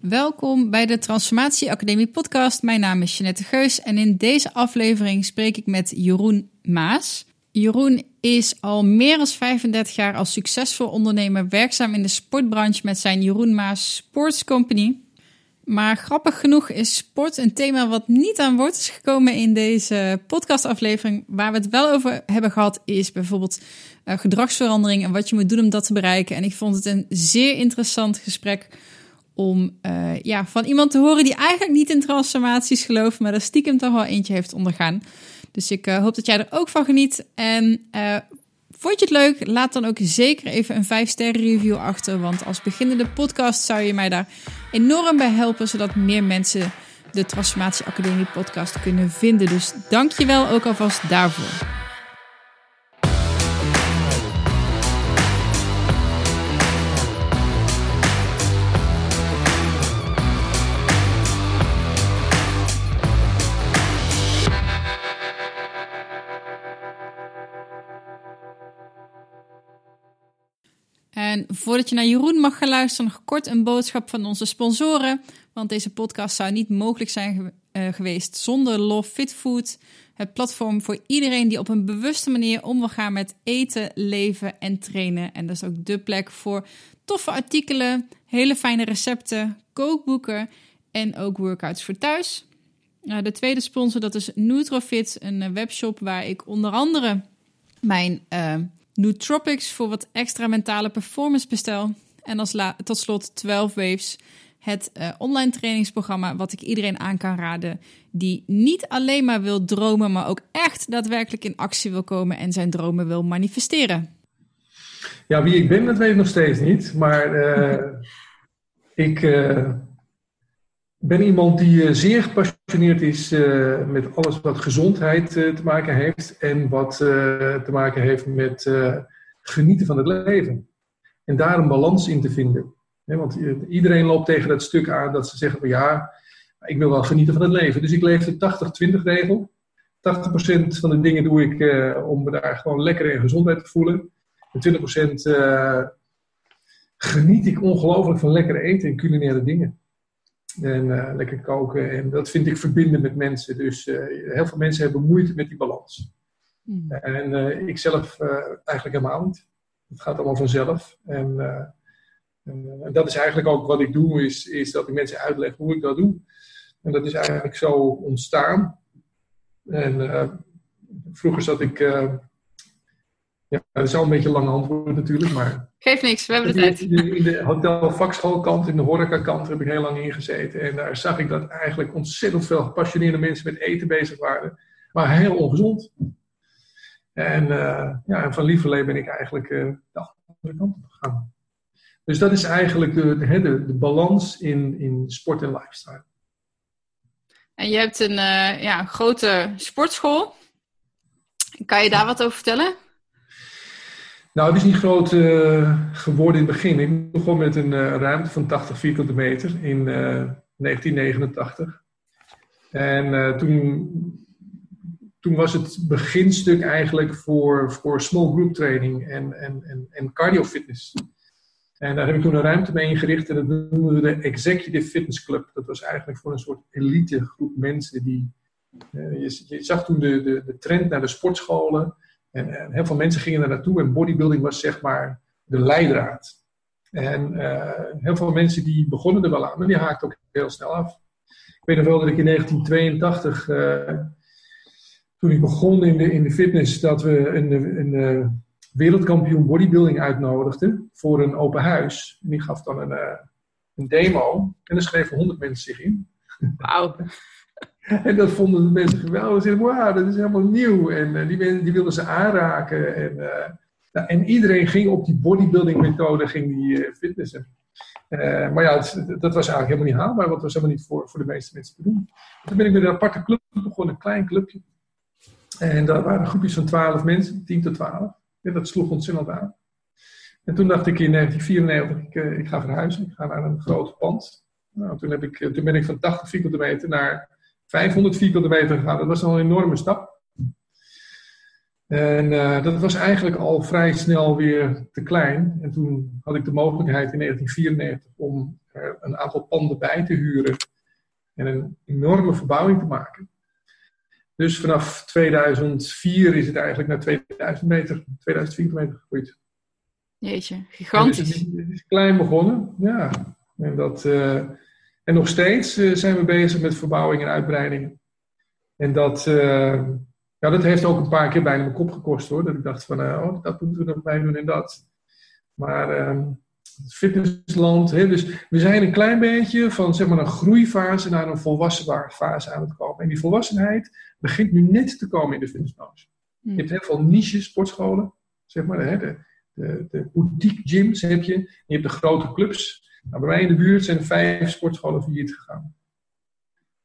Welkom bij de Transformatie Academie podcast. Mijn naam is Jeanette Geus en in deze aflevering spreek ik met Jeroen Maas. Jeroen is al meer dan 35 jaar als succesvol ondernemer werkzaam in de sportbranche met zijn Jeroen Maas Sports Company. Maar grappig genoeg is sport een thema wat niet aan woord is gekomen in deze podcastaflevering. Waar we het wel over hebben gehad is bijvoorbeeld uh, gedragsverandering en wat je moet doen om dat te bereiken. En ik vond het een zeer interessant gesprek om uh, ja, van iemand te horen die eigenlijk niet in transformaties gelooft, maar er stiekem toch wel eentje heeft ondergaan. Dus ik uh, hoop dat jij er ook van geniet. En uh, vond je het leuk? Laat dan ook zeker even een 5 sterren review achter. Want als beginnende podcast zou je mij daar enorm bij helpen, zodat meer mensen de Transformatie Academie podcast kunnen vinden. Dus dank je wel ook alvast daarvoor. En voordat je naar Jeroen mag gaan luisteren, nog kort een boodschap van onze sponsoren. Want deze podcast zou niet mogelijk zijn uh, geweest zonder Love Fit Food. Het platform voor iedereen die op een bewuste manier om wil gaan met eten, leven en trainen. En dat is ook de plek voor toffe artikelen, hele fijne recepten, kookboeken en ook workouts voor thuis. Uh, de tweede sponsor dat is Nutrofit, een webshop waar ik onder andere mijn uh, Nootropics voor wat extra mentale performance bestel. En als tot slot 12 Waves, het uh, online trainingsprogramma wat ik iedereen aan kan raden die niet alleen maar wil dromen, maar ook echt daadwerkelijk in actie wil komen en zijn dromen wil manifesteren. Ja, wie ik ben, dat weet ik nog steeds niet. Maar uh, ik uh, ben iemand die zeer gepassioneerd is uh, met alles wat gezondheid uh, te maken heeft en wat uh, te maken heeft met genieten van het leven. En daar een balans in te vinden. Want iedereen loopt tegen dat stuk aan dat ze zeggen van ja, ik wil wel genieten van het leven. Dus ik leef de 80-20 regel. 80% van de dingen doe ik om me daar gewoon lekker in gezondheid te voelen. En 20% geniet ik ongelooflijk van lekker eten en culinaire dingen. En uh, lekker koken. En dat vind ik verbinden met mensen. Dus uh, heel veel mensen hebben moeite met die balans. Mm. En uh, ik zelf eigenlijk helemaal niet. Het gaat allemaal vanzelf. En dat is eigenlijk ook wat ik doe, is, is dat ik mensen uitleg hoe ik dat doe. En dat is eigenlijk zo ontstaan. En vroeger zat ik ja, dat is al een beetje een lang antwoord natuurlijk, maar... Geeft niks, we hebben de tijd. In de hotel vakschoolkant, in de horecakant heb ik heel lang ingezeten. En daar zag ik dat eigenlijk ontzettend veel gepassioneerde mensen met eten bezig waren. Maar heel ongezond. En, uh, ja, en van lieverlee ben ik eigenlijk uh, de andere kant op gegaan. Dus dat is eigenlijk de, de, de, de balans in, in sport en lifestyle. En je hebt een uh, ja, grote sportschool. Kan je daar wat over vertellen? Nou, het is niet groot uh, geworden in het begin. Ik begon met een uh, ruimte van 80 vierkante meter in uh, 1989. En toen, toen was het beginstuk eigenlijk voor, voor small group training en, en, en, en cardio fitness. En daar heb ik toen een ruimte mee ingericht en dat noemden we de Executive Fitness Club. Dat was eigenlijk voor een soort elite groep mensen die... je, je zag toen de, de, de trend naar de sportscholen en, heel veel mensen gingen er naartoe en bodybuilding was zeg maar de leidraad. En uh, heel veel mensen die begonnen er wel aan, maar die haakten ook heel snel af. Ik weet nog wel dat ik in 1982, uh, eh, toen ik begon in de, in de fitness, dat we een, een, uh, wereldkampioen bodybuilding uitnodigden voor een open huis. En die gaf dan een, een demo en er schreven 100 mensen zich in. Wauw. En dat vonden de mensen geweldig. Ze zeiden, wauw, dat is helemaal nieuw. En uh, die, die wilden ze aanraken. En, uh, nou, en iedereen ging op die bodybuilding methode ging die, uh, fitnessen. maar ja, dat, dat, was eigenlijk helemaal niet haalbaar. Want dat was helemaal niet voor, voor de meeste mensen te doen. Toen ben ik met een aparte club begonnen, een klein clubje. En daar waren groepjes van 12 mensen, 10 tot 12. En dat sloeg ontzettend aan. En toen dacht ik in 1994, ik, ik ga verhuizen. Ik ga naar een groot pand. Nou, toen, heb ik, toen ben ik van 80 vierkante meter naar 500 vierkante meter gegaan. Dat was al een enorme stap. En uh, dat was eigenlijk al vrij snel weer te klein. En toen had ik de mogelijkheid in 1994 om er een aantal panden bij te huren en een enorme verbouwing te maken. Dus vanaf 2004 is het eigenlijk naar 2000 meter, 2004 meter gegroeid. Jeetje, gigantisch. Dus het, is, klein begonnen, ja. En, dat, uh, en nog steeds uh, zijn we bezig met verbouwing en uitbreiding. En dat, uh, ja, dat heeft ook een paar keer bijna mijn kop gekost hoor. Dat ik dacht van, oh, dat moeten we nog bij doen en dat. Maar ehm, het fitnessland, hè, dus we zijn een klein beetje van zeg maar een groeifase naar een volwassen fase aan het komen. En die volwassenheid begint nu net te komen in de fitnessbranche. Hmm. Je hebt heel veel niche sportscholen, zeg maar, hè, de, de, de boutique gyms heb je. Je hebt de grote clubs. Nou, bij mij in de buurt zijn vijf sportscholen failliet gegaan.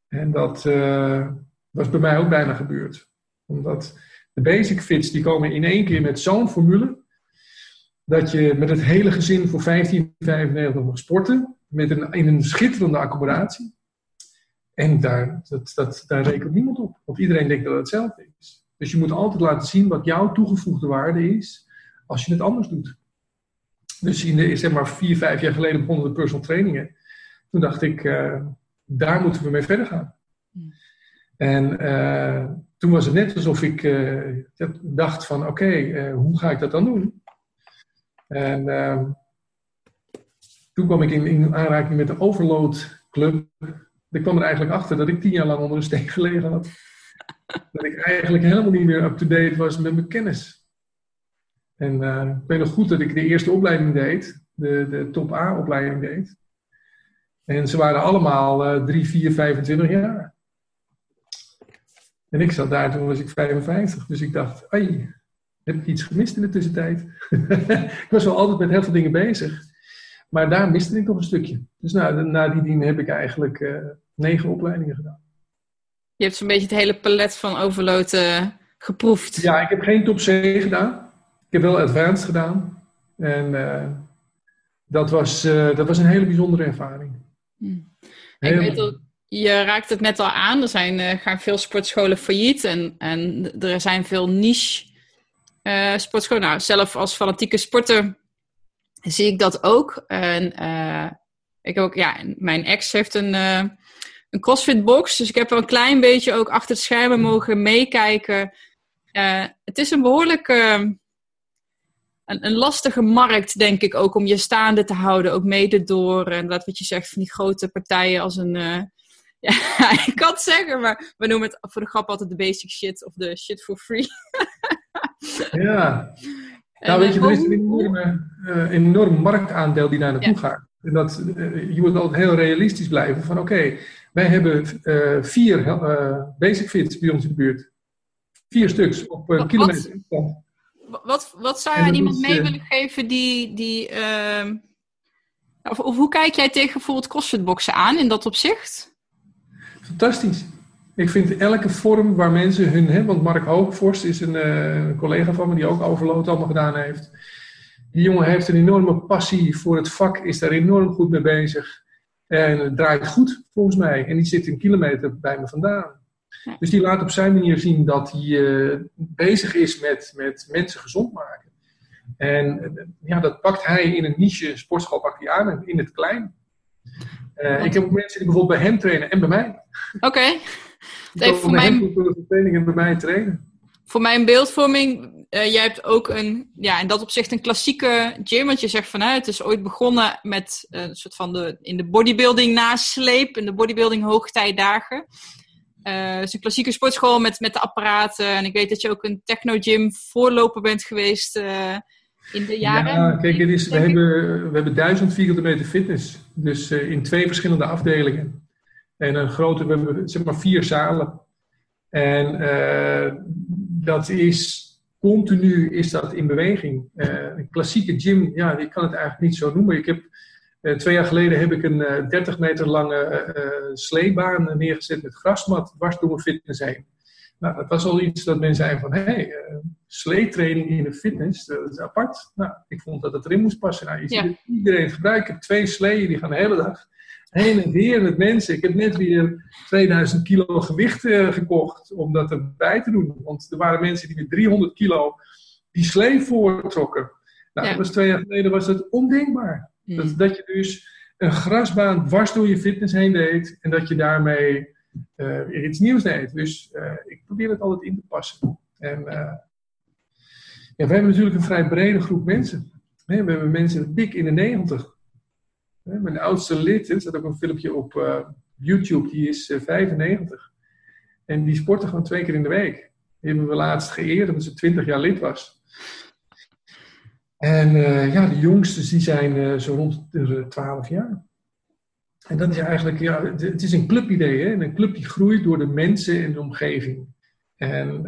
En dat uh, was bij mij ook bijna gebeurd. Omdat de basic fits die komen in één keer met zo'n formule. Dat je met het hele gezin voor 15,95 mag sporten. Met een, in een schitterende accommodatie. En daar, dat, dat, daar rekent niemand op. Want iedereen denkt dat het hetzelfde is. Dus je moet altijd laten zien wat jouw toegevoegde waarde is als je het anders doet. Dus in de, zeg maar vier, vijf jaar geleden begonnen de personal trainingen. Toen dacht ik, uh, daar moeten we mee verder gaan. Hmm. En uh, toen was het net alsof ik uh, dacht van, oké, hoe ga ik dat dan doen? En ehm, toen kwam ik in, in, aanraking met de Overload Club. Ik kwam er eigenlijk achter dat ik tien jaar lang onder een steen gelegen had. Dat ik eigenlijk helemaal niet meer up-to-date was met mijn kennis. En uh, ik weet nog goed dat ik de eerste opleiding deed, de, de top A-opleiding deed. En ze waren allemaal uh, 3, 4, 25 jaar. En ik zat daar, toen was ik 55. Dus ik dacht, ai, heb ik iets gemist in de tussentijd? ik was wel altijd met heel veel dingen bezig. Maar daar miste ik nog een stukje. Dus na, na die dien heb ik eigenlijk uh, negen opleidingen gedaan. Je hebt zo'n beetje het hele palet van overload uh, geproefd. Ja, ik heb geen top C gedaan. Ik heb wel advanced gedaan. En uh, dat, was, uh, dat was een hele bijzondere ervaring. Hmm. Ik weet ook, je raakt het net al aan. Er zijn, uh, gaan veel sportscholen failliet. En, en er zijn veel niche sportscholen. Nou, zelf als fanatieke sporter zie ik dat ook. En ik ook, ja, mijn ex heeft een, een CrossFit box. Dus ik heb wel een klein beetje ook achter het schermen mogen meekijken. het is een behoorlijke een, een, lastige markt, denk ik, ook om je staande te houden. Ook mede door, en dat wat je zegt, van die grote partijen als een... Uh, ja, ik kan het zeggen, maar we noemen het voor de grap altijd de basic shit of de shit for free. ja. Nou, weet je, er is een enorme, uh, enorm marktaandeel die daar naartoe gaat. En dat, uh, je moet altijd heel realistisch blijven van oké, wij hebben vier basic fits bij ons in de buurt. Vier stuks op een kilometer wat, wat zou je aan iemand mee eh, willen geven die. die uh, of, of, hoe kijk jij tegen bijvoorbeeld crossfitboxen aan in dat opzicht? Fantastisch. Ik vind elke vorm waar mensen hun. Hè, want Mark Hoogvorst is een uh, collega van me die ook overload allemaal gedaan heeft. Die jongen heeft een enorme passie voor het vak, is daar enorm goed mee bezig. En het draait goed volgens mij. En die zit een kilometer bij me vandaan. Dus die laat op zijn manier zien dat hij uh, bezig is met, met mensen gezond maken. En uh, ja, dat pakt hij in een niche sportschool pakt hij aan, in het klein. Uh, ik heb ook mensen die bijvoorbeeld bij hem trainen en bij mij. Oké. Okay. Even voor mijn training en bij mij trainen. Voor mijn beeldvorming, jij hebt ook een, ja, in dat opzicht een klassieke gym. Want je zegt van, het is ooit begonnen met een soort van de, in de bodybuilding nasleep, in de bodybuilding hoogtijdagen. Uh, het is een klassieke sportschool met, met de apparaten. En ik weet dat je ook een techno-gym voorloper bent geweest uh, in de jaren. Ja, kijk, het is, we, hebben, we hebben duizend vierkante meter fitness. Dus uh, in twee verschillende afdelingen. En een grote, we hebben zeg maar vier zalen. En dat is continu is dat in beweging. een klassieke gym, ja, ik kan het eigenlijk niet zo noemen. Ik heb eh, twee jaar geleden heb ik een 30 eh, meter lange uh, sleebaan neergezet met grasmat dwars door mijn fitness heen. Nou, dat was al iets dat men zei van, hé, hey, sleetraining in de fitness, dat is apart. Nou, ik vond dat het erin moest passen. Nou, je ziet iedereen gebruikt. Ik heb twee sleeën, die gaan de hele dag. heen en weer met mensen. Ik heb net weer 2000 kilo gewicht uh, gekocht om dat erbij te doen. Want er waren mensen die met 300 kilo die slee voortrokken. Nou, dat was twee jaar geleden was dat ondenkbaar. Dat, dat je dus een grasbaan dwars door je fitness heen deed en dat je daarmee uh, weer iets nieuws deed. Dus uh, ik probeer het altijd in te passen. En ja, we hebben natuurlijk een vrij brede groep mensen. We hebben mensen dik in de 90. Mijn oudste lid, er staat ook een filmpje op YouTube, die is 95. Eh, en die sportte gewoon twee keer in de week. Die hebben we laatst geëerd omdat ze 20 jaar lid was. En uh, ja, de jongsten die zijn zo rond de 12 jaar. En dat is eigenlijk, ja, het is een clubidee. Hè? een club die groeit door de mensen en de omgeving. En,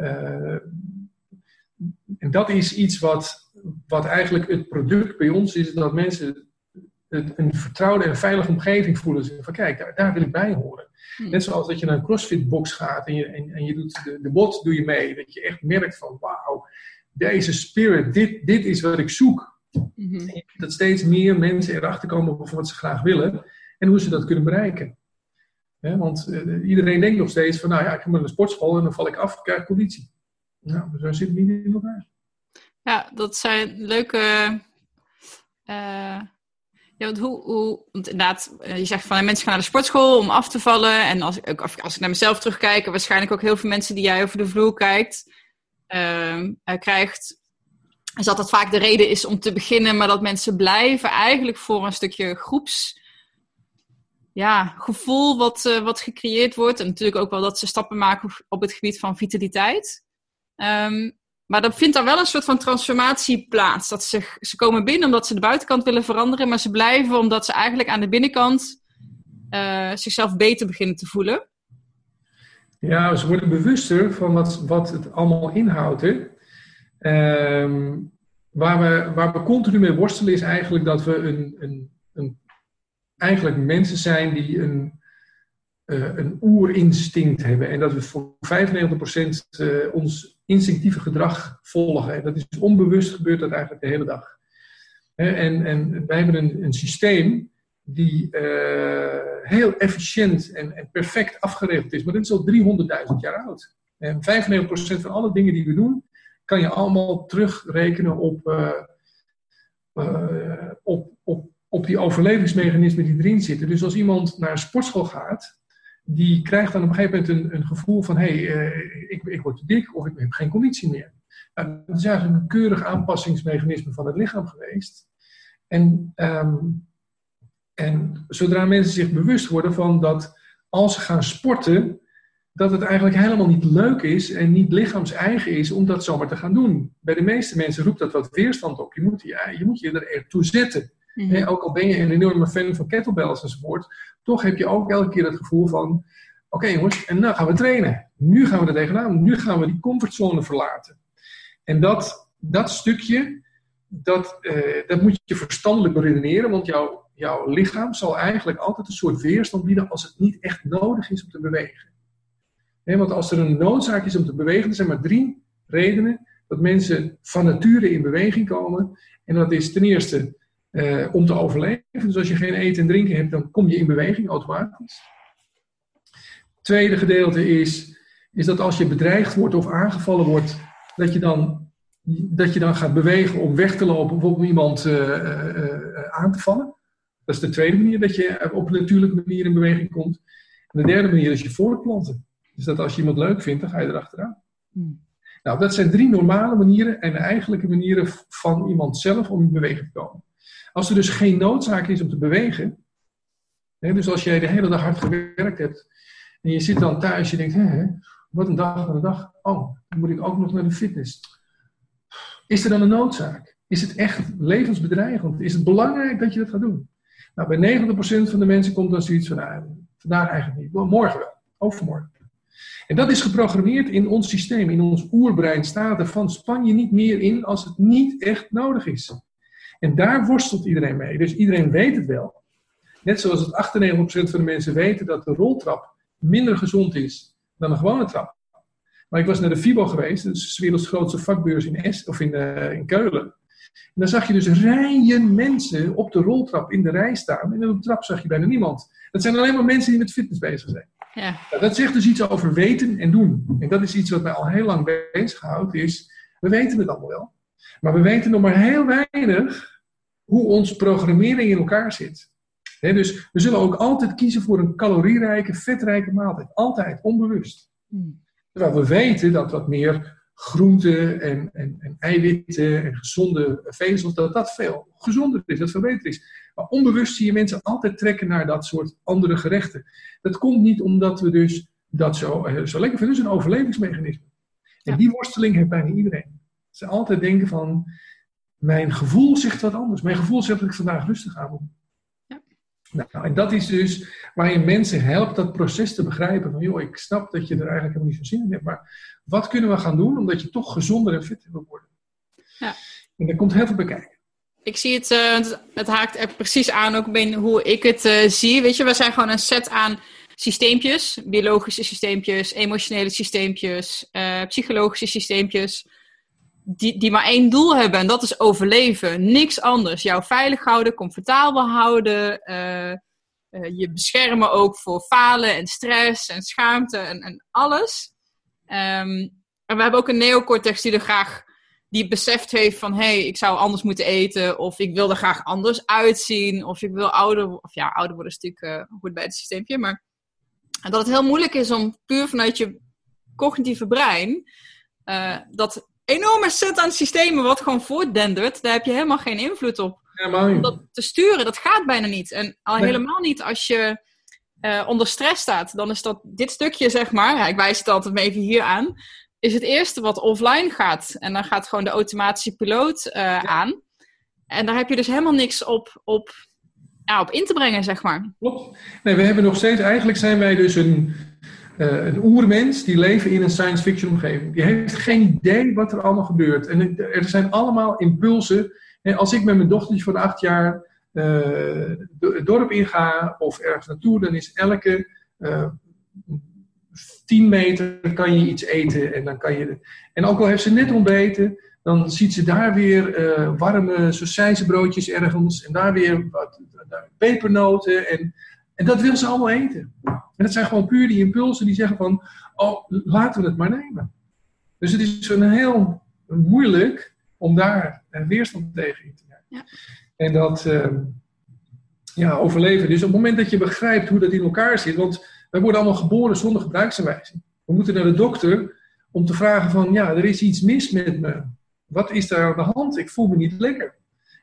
en dat is iets wat, wat eigenlijk het product bij ons is, dat mensen een vertrouwde en veilige omgeving voelen. Van kijk, daar, daar wil ik bij horen. Hmm. Net zoals dat je naar een crossfit box gaat en je, en, en je doet de, de bot doe je mee. Dat je echt merkt van wauw, deze spirit, dit, dit is wat ik zoek. Mm Dat steeds meer mensen erachter komen over wat ze graag willen en hoe ze dat kunnen bereiken. want uh, iedereen denkt nog steeds van nou ja, ik ga naar de sportschool en dan val ik af, krijg conditie. Nou, zo zit het niet in elkaar. Ja, dat zijn leuke... Uh ja, want hoe, hoe want inderdaad, eh, je zegt van mensen gaan naar de sportschool om af te vallen. En als, ik, als ik naar mezelf terugkijk, waarschijnlijk ook heel veel mensen die jij over de vloer kijkt, krijgt, is dat dat vaak de reden is om te beginnen, maar dat mensen blijven eigenlijk voor een stukje groeps. Ja, gevoel wat, uh, wat gecreëerd wordt. En natuurlijk ook wel dat ze stappen maken op het gebied van vitaliteit. Um, maar dan vindt daar wel een soort van transformatie plaats. Dat ze, ze komen binnen omdat ze de buitenkant willen veranderen, maar ze blijven omdat ze eigenlijk aan de binnenkant uh, zichzelf beter beginnen te voelen. Ja, ze worden bewuster van wat, wat het allemaal inhoudt. Ehm, waar, we, waar we continu mee worstelen is eigenlijk dat we een, een, een eigenlijk mensen zijn die een, uh, een oerinstinct hebben. En dat we voor 95% uh, ons instinctieve gedrag volgen. En dat is onbewust gebeurt dat eigenlijk de hele dag. En, en wij hebben een, een systeem die uh, heel efficiënt en, en, perfect afgeregeld is. Maar dit is al 300.000 jaar oud. En 95% van alle dingen die we doen, kan je allemaal terugrekenen op, uh, uh, op, op, op die overlevingsmechanismen die erin zitten. Dus als iemand naar een sportschool gaat, die krijgt dan op een gegeven moment een, een gevoel van: hé, hey, ik, ik word te dik of ik heb geen conditie meer. Nou, dat is eigenlijk een keurig aanpassingsmechanisme van het lichaam geweest. En, um, en zodra mensen zich bewust worden van dat als ze gaan sporten, dat het eigenlijk helemaal niet leuk is en niet lichaams-eigen is om dat zomaar te gaan doen. Bij de meeste mensen roept dat wat weerstand op. Je moet je, je, moet je er ertoe zetten. Mm ook al ben je een enorme fan van kettlebells enzovoort, toch heb je ook elke keer het gevoel van: oké jongens, en nou gaan we trainen. Nu gaan we er tegenaan. Nu gaan we die comfortzone verlaten. En dat, dat stukje, dat, uh, dat moet je verstandelijk beredeneren, want jouw, jouw lichaam zal eigenlijk altijd een soort weerstand bieden als het niet echt nodig is om te bewegen. want als er een noodzaak is om te bewegen, er zijn maar drie redenen dat mensen van nature in beweging komen. En dat is ten eerste uh, om te overleven. Dus als je geen eten en drinken hebt, dan kom je in beweging automatisch. Tweede gedeelte is, is dat als je bedreigd wordt of aangevallen wordt, dat je dan, dat je dan gaat bewegen om weg te lopen of om iemand uh, uh, aan te vallen. Dat is de tweede manier dat je op een natuurlijke manier in beweging komt. En de derde manier is je voortplanten. Dus dat als je iemand leuk vindt, dan ga je erachteraan. Hmm. Nou, dat zijn drie normale manieren en eigenlijke manieren van iemand zelf om in beweging te komen. Als er dus geen noodzaak is om te bewegen, hè, dus als jij de hele dag hard gewerkt hebt en je zit dan thuis, je denkt, hè, wat een dag van een dag, oh, dan moet ik ook nog naar de fitness. Is er dan een noodzaak? Is het echt levensbedreigend? Is het belangrijk dat je dat gaat doen? Nou, bij 90% van de mensen komt dan zoiets van, nou, vandaag eigenlijk niet, morgen wel, overmorgen. En dat is geprogrammeerd in ons systeem, in ons oerbrein staat er van span je niet meer in als het niet echt nodig is. En daar worstelt iedereen mee. Dus iedereen weet het wel. Net zoals het 98% van de mensen weten dat de roltrap minder gezond is dan een gewone trap. Maar ik was naar de FIBO geweest, dat is de werelds grootste vakbeurs in, es, of in, uh, in Keulen. En dan zag je dus rijen mensen op de roltrap in de rij staan. En op de trap zag je bijna niemand. Dat zijn alleen maar mensen die met fitness bezig zijn. Ja. Nou, dat zegt dus iets over weten en doen. En dat is iets wat mij al heel lang bezighoudt. Is, we weten het allemaal wel. Maar we weten nog maar heel weinig hoe onze programmering in elkaar zit. Dus we zullen ook altijd kiezen voor een calorierijke, vetrijke maaltijd. Altijd, onbewust. Hmm. Terwijl we weten dat wat meer groenten en, en, en eiwitten en gezonde vezels, dat dat veel gezonder is, dat veel beter is. Maar onbewust zie je mensen altijd trekken naar dat soort andere gerechten. Dat komt niet omdat we dus dat zo, eh, zo lekker vinden. Dat is een overlevingsmechanisme. En Ja. die worsteling heeft bijna iedereen. Ze altijd denken van, mijn gevoel zegt wat anders. Mijn gevoel zegt dat ik vandaag rustig aan moet. Nou, en dat is dus waar je mensen helpt dat proces te begrijpen. Van, joh, ik snap dat je er eigenlijk helemaal niet zo zin in hebt. Maar wat kunnen we gaan doen omdat je toch gezonder en fitter wil worden? Ja. En daar komt heel veel bij kijken. Ik zie het, eh, het, het haakt er precies aan ook bij hoe ik het eh, zie. Weet je, we zijn gewoon een set aan systeempjes, biologische systeempjes, emotionele systeempjes, eh, psychologische systeempjes, die, die maar één doel hebben en dat is overleven. Niks anders. Jou veilig houden, comfortabel houden, eh, eh, je beschermen ook voor falen en stress en schaamte en, en alles. Ehm, en we hebben ook een neocortex die er graag die beseft heeft van hé, hey, ik zou anders moeten eten, of ik wil er graag anders uitzien, of ik wil ouder, of ja, ouder worden is natuurlijk uh, goed bij het systeempje, maar dat het heel moeilijk is om puur vanuit je cognitieve brein dat enorme set aan systemen wat gewoon voortdendert, daar heb je helemaal geen invloed op. Om dat te sturen, dat gaat bijna niet. En al Nee. helemaal niet als je uh, onder stress staat. Dan is dat dit stukje, zeg maar, ja, ik wijs het altijd even hier aan, is het eerste wat offline gaat. En dan gaat gewoon de automatische piloot uh, ja. aan. En daar heb je dus helemaal niks op, op, ja, op in te brengen, zeg maar. Klopt. Nee, we hebben nog steeds, eigenlijk zijn wij dus een, uh, een oermens die leven in een science fiction omgeving. Die heeft geen idee wat er allemaal gebeurt. En er zijn allemaal impulsen. En als ik met mijn dochtertje van acht jaar uh, het dorp inga of ergens naartoe, dan is elke uh, 10 meter kan je iets eten. En, dan kan je, en ook al heeft ze net ontbeten, dan ziet ze daar weer uh, warme sausijzenbroodjes ergens. En daar weer wat pepernoten. En, en dat wil ze allemaal eten. En dat zijn gewoon puur die impulsen die zeggen van, oh, laten we het maar nemen. Dus het is een heel moeilijk om daar weerstand tegen in te nemen. Ja. En dat uh, ja, overleven. Dus op het moment dat je begrijpt hoe dat in elkaar zit, want wij worden allemaal geboren zonder gebruiksaanwijzing. We moeten naar de dokter om te vragen van, ja, er is iets mis met me. Wat is daar aan de hand? Ik voel me niet lekker.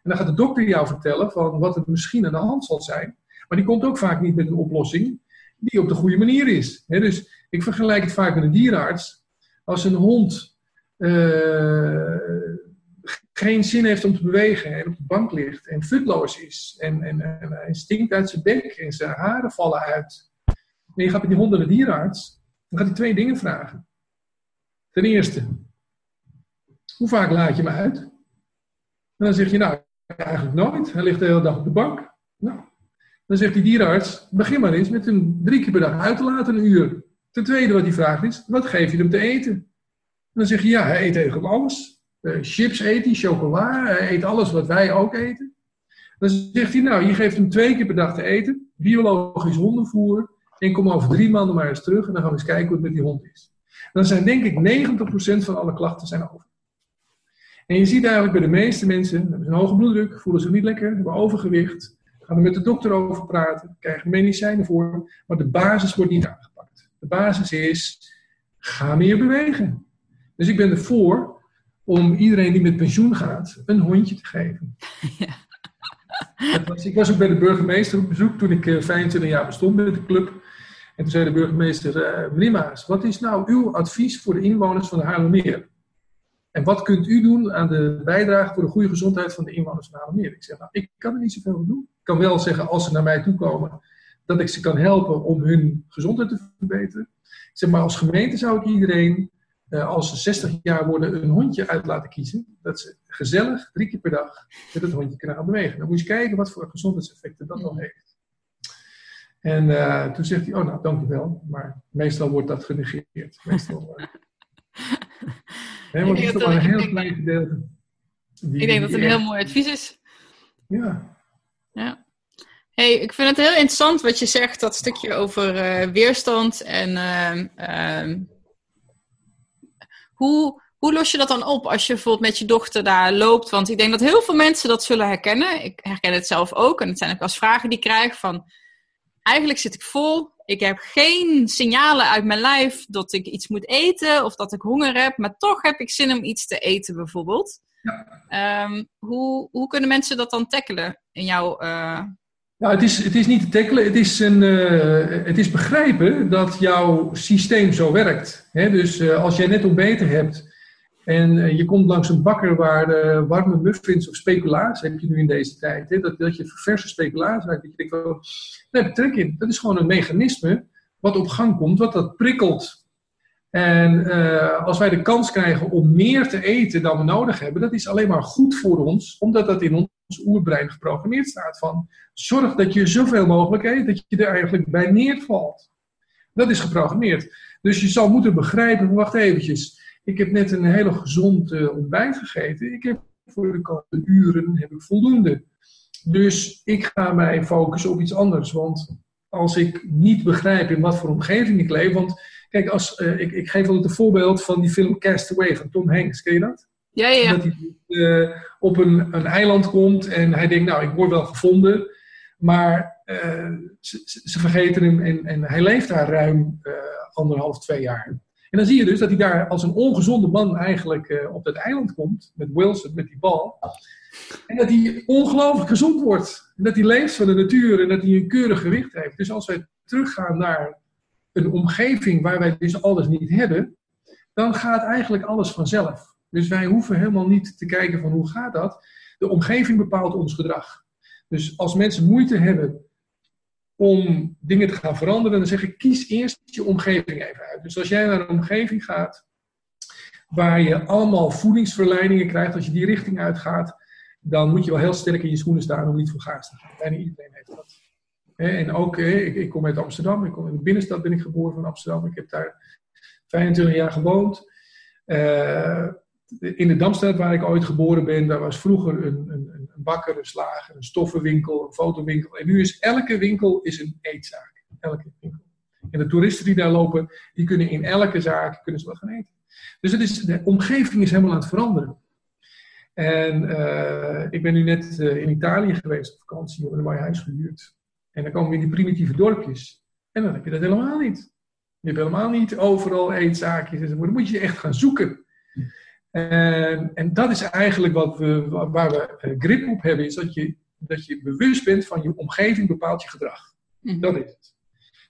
En dan gaat de dokter jou vertellen van wat er misschien aan de hand zal zijn. Maar die komt ook vaak niet met een oplossing die op de goede manier is. Dus ik vergelijk het vaak met een dierenarts. Als een hond uh, geen zin heeft om te bewegen en op de bank ligt en futloos is en, en, en hij stinkt uit zijn bek en zijn haren vallen uit. En je gaat met die hond naar de dierenarts, dan gaat hij twee dingen vragen. Ten eerste, hoe vaak laat je me uit? En dan zeg je, nou, eigenlijk nooit. Hij ligt de hele dag op de bank. Nou, dan zegt die dierenarts, begin maar eens met hem drie keer per dag uit te laten, een uur. Ten tweede wat hij vraagt is, wat geef je hem te eten? En dan zeg je, ja, hij eet eigenlijk alles. Uh, chips eet hij, chocola, hij eet alles wat wij ook eten. Dan zegt hij, nou, je geeft hem twee keer per dag te eten, biologisch hondenvoer, en kom over drie maanden maar eens terug en dan gaan we eens kijken hoe het met die hond is. Dan zijn denk ik 90% van alle klachten zijn over. En je ziet eigenlijk bij de meeste mensen, hebben ze een hoge bloeddruk, voelen zich niet lekker, hebben overgewicht, gaan er met de dokter over praten, krijgen medicijnen voor, maar de basis wordt niet aangepakt. De basis is, ga meer bewegen. Dus ik ben ervoor om iedereen die met pensioen gaat, een hondje te geven. Ja. Was, ik was ook bij de burgemeester op bezoek toen ik uh, 25 jaar bestond met de club. En toen zei de burgemeester, uh, meneer Maas, wat is nou uw advies voor de inwoners van de Haarlemmeer? En wat kunt u doen aan de bijdrage voor de goede gezondheid van de inwoners van Haarlemmeer? Ik zeg, nou, ik kan er niet zoveel aan doen. Ik kan wel zeggen, als ze naar mij toe komen, dat ik ze kan helpen om hun gezondheid te verbeteren. Ik zeg, maar als gemeente zou ik iedereen, uh, als ze 60 jaar worden, een hondje uit laten kiezen. Dat ze gezellig, drie keer per dag, met het hondje kunnen gaan bewegen. Dan moet je kijken wat voor gezondheidseffecten dat dan heeft. En uh, toen zegt hij, oh nou, dank u wel. Maar meestal wordt dat genegeerd. Meestal... Uh, He, want het is toch maar een heel klein gedeelte. die, ik denk dat het een heel mooi advies is. Ja, Ja. Hey, ik vind het heel interessant wat je zegt, dat stukje over eh, weerstand en ehm, ehm, hoe, hoe los je dat dan op als je bijvoorbeeld met je dochter daar loopt? Want ik denk dat heel veel mensen dat zullen herkennen. Ik herken het zelf ook en het zijn ook wel eens vragen die ik krijg van, eigenlijk zit ik vol, ik heb geen signalen uit mijn lijf dat ik iets moet eten of dat ik honger heb, maar toch heb ik zin om iets te eten bijvoorbeeld. Ehm, hoe, hoe kunnen mensen dat dan tackelen in jouw... eh, Nou, het is, het is niet te tackelen, het is, een, eh, het is begrijpen dat jouw systeem zo werkt. Hè? Dus eh, als jij net ontbeten hebt en eh, je komt langs een bakker waar eh, warme muffins of speculaas heb je nu in deze tijd, hè? Dat, dat je verse speculaas maakt, dat je denkt ik trek in. Dat is gewoon een mechanisme wat op gang komt, wat dat prikkelt. En eh, als wij de kans krijgen om meer te eten dan we nodig hebben, dat is alleen maar goed voor ons, omdat dat in ons oerbrein geprogrammeerd staat van zorg dat je zoveel mogelijk eet, dat je er eigenlijk bij neervalt. Dat is geprogrammeerd. Dus je zal moeten begrijpen, wacht eventjes, ik heb net een hele gezond ontbijt gegeten, ik heb voor de komende uren heb ik voldoende. Dus ik ga mij focussen op iets anders, want als ik niet begrijp in wat voor omgeving ik leef, want kijk, als, eh, ik, ik geef altijd een voorbeeld van die film Castaway van Tom Hanks, ken je dat? ja, ja. Dat hij eh, op een, een eiland komt en hij denkt, nou, ik word wel gevonden. Maar eh, ze, vergeten hem en, en hij leeft daar ruim anderhalf, twee jaar. En dan zie je dus dat hij daar als een ongezonde man eigenlijk eh, op dat eiland komt, met Wilson, met die bal. En dat hij ongelooflijk gezond wordt. En dat hij leeft van de natuur en dat hij een keurig gewicht heeft. Dus als wij teruggaan naar een omgeving waar wij dus alles niet hebben, dan gaat eigenlijk alles vanzelf. Dus wij hoeven helemaal niet te kijken van hoe gaat dat. De omgeving bepaalt ons gedrag. Dus als mensen moeite hebben om dingen te gaan veranderen, dan zeg ik kies eerst je omgeving even uit. Dus als jij naar een omgeving gaat waar je allemaal voedingsverleidingen krijgt, als je die richting uitgaat, dan moet je wel heel sterk in je schoenen staan om niet voor gaas te gaan. Bijna iedereen heeft dat. En ook, ik kom uit Amsterdam, ik kom in de binnenstad ben ik geboren van Amsterdam. Ik heb daar 25 jaar gewoond. Eh, in de Damstad, waar ik ooit geboren ben, daar was vroeger een, een, een bakker, een slager, een stoffenwinkel, een fotowinkel. En nu is elke winkel is een eetzaak. Elke winkel. En de toeristen die daar lopen, die kunnen in elke zaak kunnen ze wel gaan eten. Dus het is, de omgeving is helemaal aan het veranderen. En eh, ik ben nu net eh, in Italië geweest op vakantie, we hebben een mooi huis gehuurd. En dan komen we in die primitieve dorpjes. En dan heb je dat helemaal niet. Je hebt helemaal niet overal eetzaakjes. zo. Dan moet je echt gaan zoeken. En, en dat is eigenlijk wat we, waar we eh, grip op hebben, is dat je, dat je bewust bent van je omgeving bepaalt je gedrag. Mhm. Dat is het.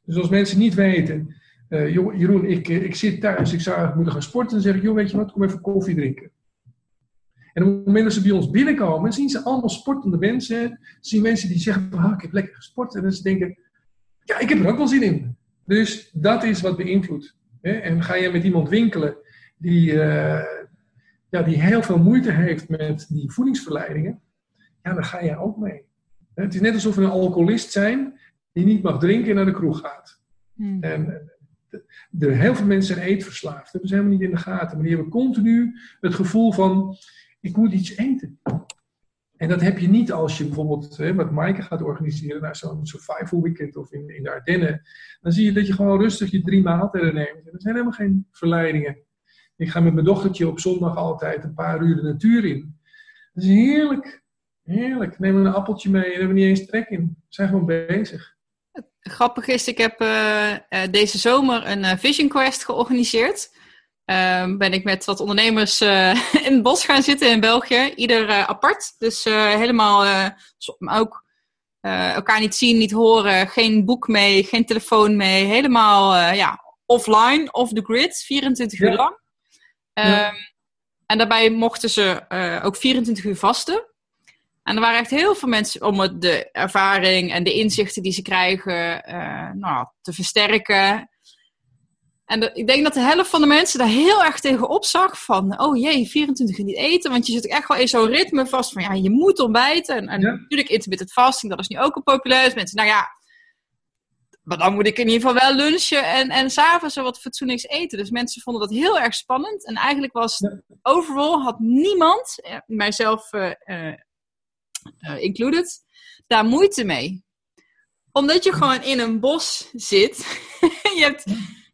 Dus als mensen niet weten, eh, joh, Jeroen, ik, eh, ik zit thuis, ik zou eigenlijk moeten gaan sporten, dan zeg ik, joh, weet je wat, kom even koffie drinken. En op het moment dat ze bij ons binnenkomen, zien ze allemaal sportende mensen. Zien mensen die zeggen, ah, ik heb lekker gesport. En dan ze denken, ja, ik heb er ook wel zin in. Dus dat is wat beïnvloedt. En ga je met iemand winkelen die, ja, die heel veel moeite heeft met die voedingsverleidingen, ja, dan ga je ook mee. Het is net alsof we een alcoholist zijn die niet mag drinken en naar de kroeg gaat. Mhm. En eh, de, de- heel veel mensen zijn eetverslaafd. Dat hebben ze helemaal niet in de gaten. Maar die hebben continu het gevoel van, ik moet iets eten. En dat heb je niet als je bijvoorbeeld, hè, wat Maaike gaat organiseren, naar zo'n survival weekend of in, in de Ardennen. Dan zie je dat je gewoon rustig je drie maaltijden neemt. En er zijn helemaal geen verleidingen. Ik ga met mijn dochtertje op zondag altijd een paar uur de natuur in. Dat is heerlijk. Heerlijk. Neem een appeltje mee en hebben we niet eens trek in. We zijn gewoon bezig. Grappig is, ik heb eh, eh, deze zomer een eh, Vision Quest georganiseerd. Ehm, ben ik met wat ondernemers in het bos gaan zitten in België. Ieder apart. Dus helemaal ook elkaar niet zien, niet horen. Geen boek mee, geen telefoon mee. Helemaal ja, offline, off the grid. 24 uur lang. Ja. Ehm, En daarbij mochten ze eh, ook 24 uur vasten. En er waren echt heel veel mensen om het, de ervaring en de inzichten die ze krijgen eh, nou, te versterken. En de- ik denk dat de helft van de mensen daar heel erg tegen opzag van, oh jee, 24 uur niet eten, want je zit echt wel in zo'n ritme vast van, ja, je moet ontbijten. En, en Ja. natuurlijk intermittent fasting, dat is nu ook al populair. Dus mensen, nou ja, maar dan moet ik in ieder geval wel lunchen en, en s'avonds wat fatsoenlijks eten. Dus mensen vonden dat heel erg spannend. En eigenlijk was overal had niemand, mijzelf uh, uh, included, daar moeite mee. Omdat je gewoon in een bos zit. je hebt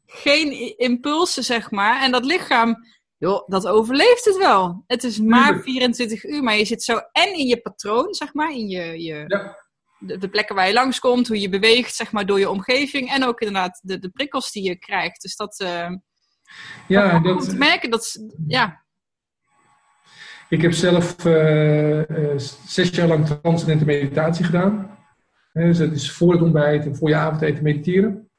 geen impulsen, zeg maar. En dat lichaam, joh, dat overleeft het wel. Het is maar 24 uur, maar je zit zo en in je patroon, zeg maar, in je, je ja de, de, plekken waar je langskomt, hoe je beweegt, zeg maar, door je omgeving. En ook inderdaad de, de prikkels die je krijgt. Dus dat. Uh, ja, dat, om te merken dat. Ja. Ik heb zelf uh, zes jaar lang transcendente meditatie gedaan. dus dat is voor het ontbijt en voor je avondeten mediteren.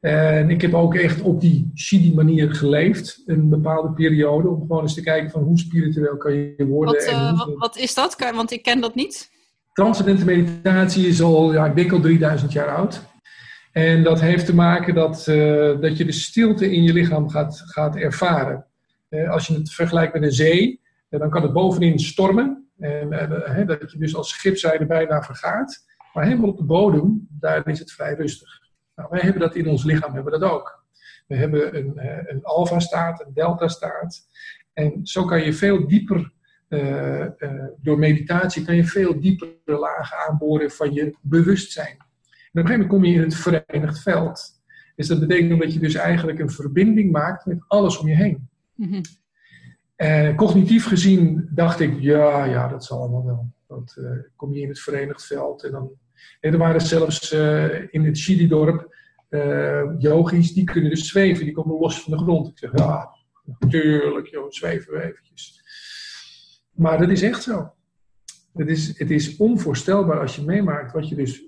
En ik heb ook echt op die Shidi manier geleefd, een bepaalde periode, om gewoon eens te kijken van hoe spiritueel kan je worden. Wat, en wat, wat is dat? Want ik ken dat niet. Transcendente meditatie is al, ja, ik denk al 3000 jaar oud. En dat heeft te maken dat, uh, dat je de stilte in je lichaam gaat, gaat ervaren. Uh, als je het vergelijkt met een zee, uh, dan kan het bovenin stormen. En dat je dus als schipzijde bijna vergaat. Maar helemaal op de bodem, daar is het vrij rustig. Nou, wij hebben dat in ons lichaam, hebben dat ook. We hebben een, een alfa-staat, een delta-staat. En zo kan je veel dieper uh, uh, door meditatie kan je veel diepere lagen aanboren van je bewustzijn. En op een gegeven moment kom je in het verenigd veld. Dus dat betekent dat je dus eigenlijk een verbinding maakt met alles om je heen. Mm cognitief gezien dacht ik, ja, ja, dat zal allemaal wel. Want uh, kom je in het verenigd veld en dan... En er waren zelfs in het Chili-dorp yogis, die kunnen dus zweven, die komen los van de grond. Ik zeg, ja, natuurlijk, joh, zweven we eventjes. Maar dat is echt zo. Het is, het is onvoorstelbaar als je meemaakt wat je, dus,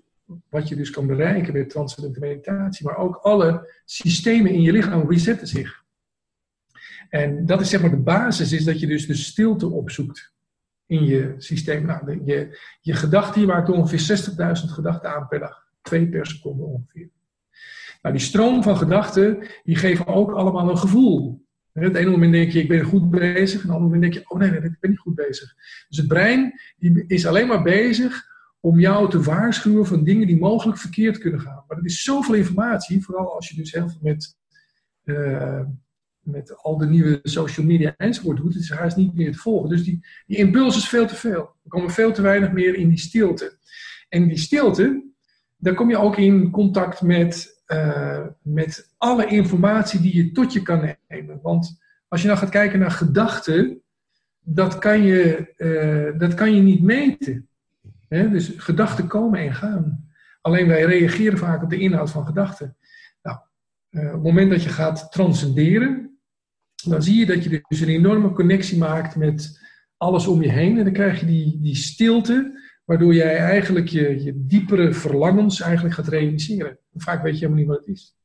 wat je dus kan bereiken met transcendente meditatie. Maar ook alle systemen in je lichaam resetten zich. En dat is zeg maar de basis, is dat je dus de stilte opzoekt in je systeem. Nou, je, je gedachten, je maakt ongeveer 60.000 gedachten aan per dag. Twee per seconde ongeveer. Nou, die stroom van gedachten, die geven ook allemaal een gevoel. En het ene moment denk je, ik ben goed bezig. En het andere moment denk je, oh nee, ik ben niet goed bezig. Dus het brein die is alleen maar bezig om jou te waarschuwen van dingen die mogelijk verkeerd kunnen gaan. Maar er is zoveel informatie, vooral als je dus heel veel met, uh, met al de nieuwe social media enzovoort doet. Het is haast niet meer te volgen. Dus die, die impuls is veel te veel. Er komen veel te weinig meer in die stilte. En die stilte, daar kom je ook in contact met uh, met alle informatie die je tot je kan nemen. Want als je nou gaat kijken naar gedachten, dat kan je, uh, dat kan je niet meten. Dus gedachten komen en gaan. Alleen wij reageren vaak op de inhoud van gedachten. Nou, uh, op het moment dat je gaat transcenderen, dan zie je dat je dus een enorme connectie maakt met alles om je heen. En dan krijg je die, die stilte waardoor jij eigenlijk je, je diepere verlangens eigenlijk gaat realiseren. Vaak weet je helemaal niet wat het is.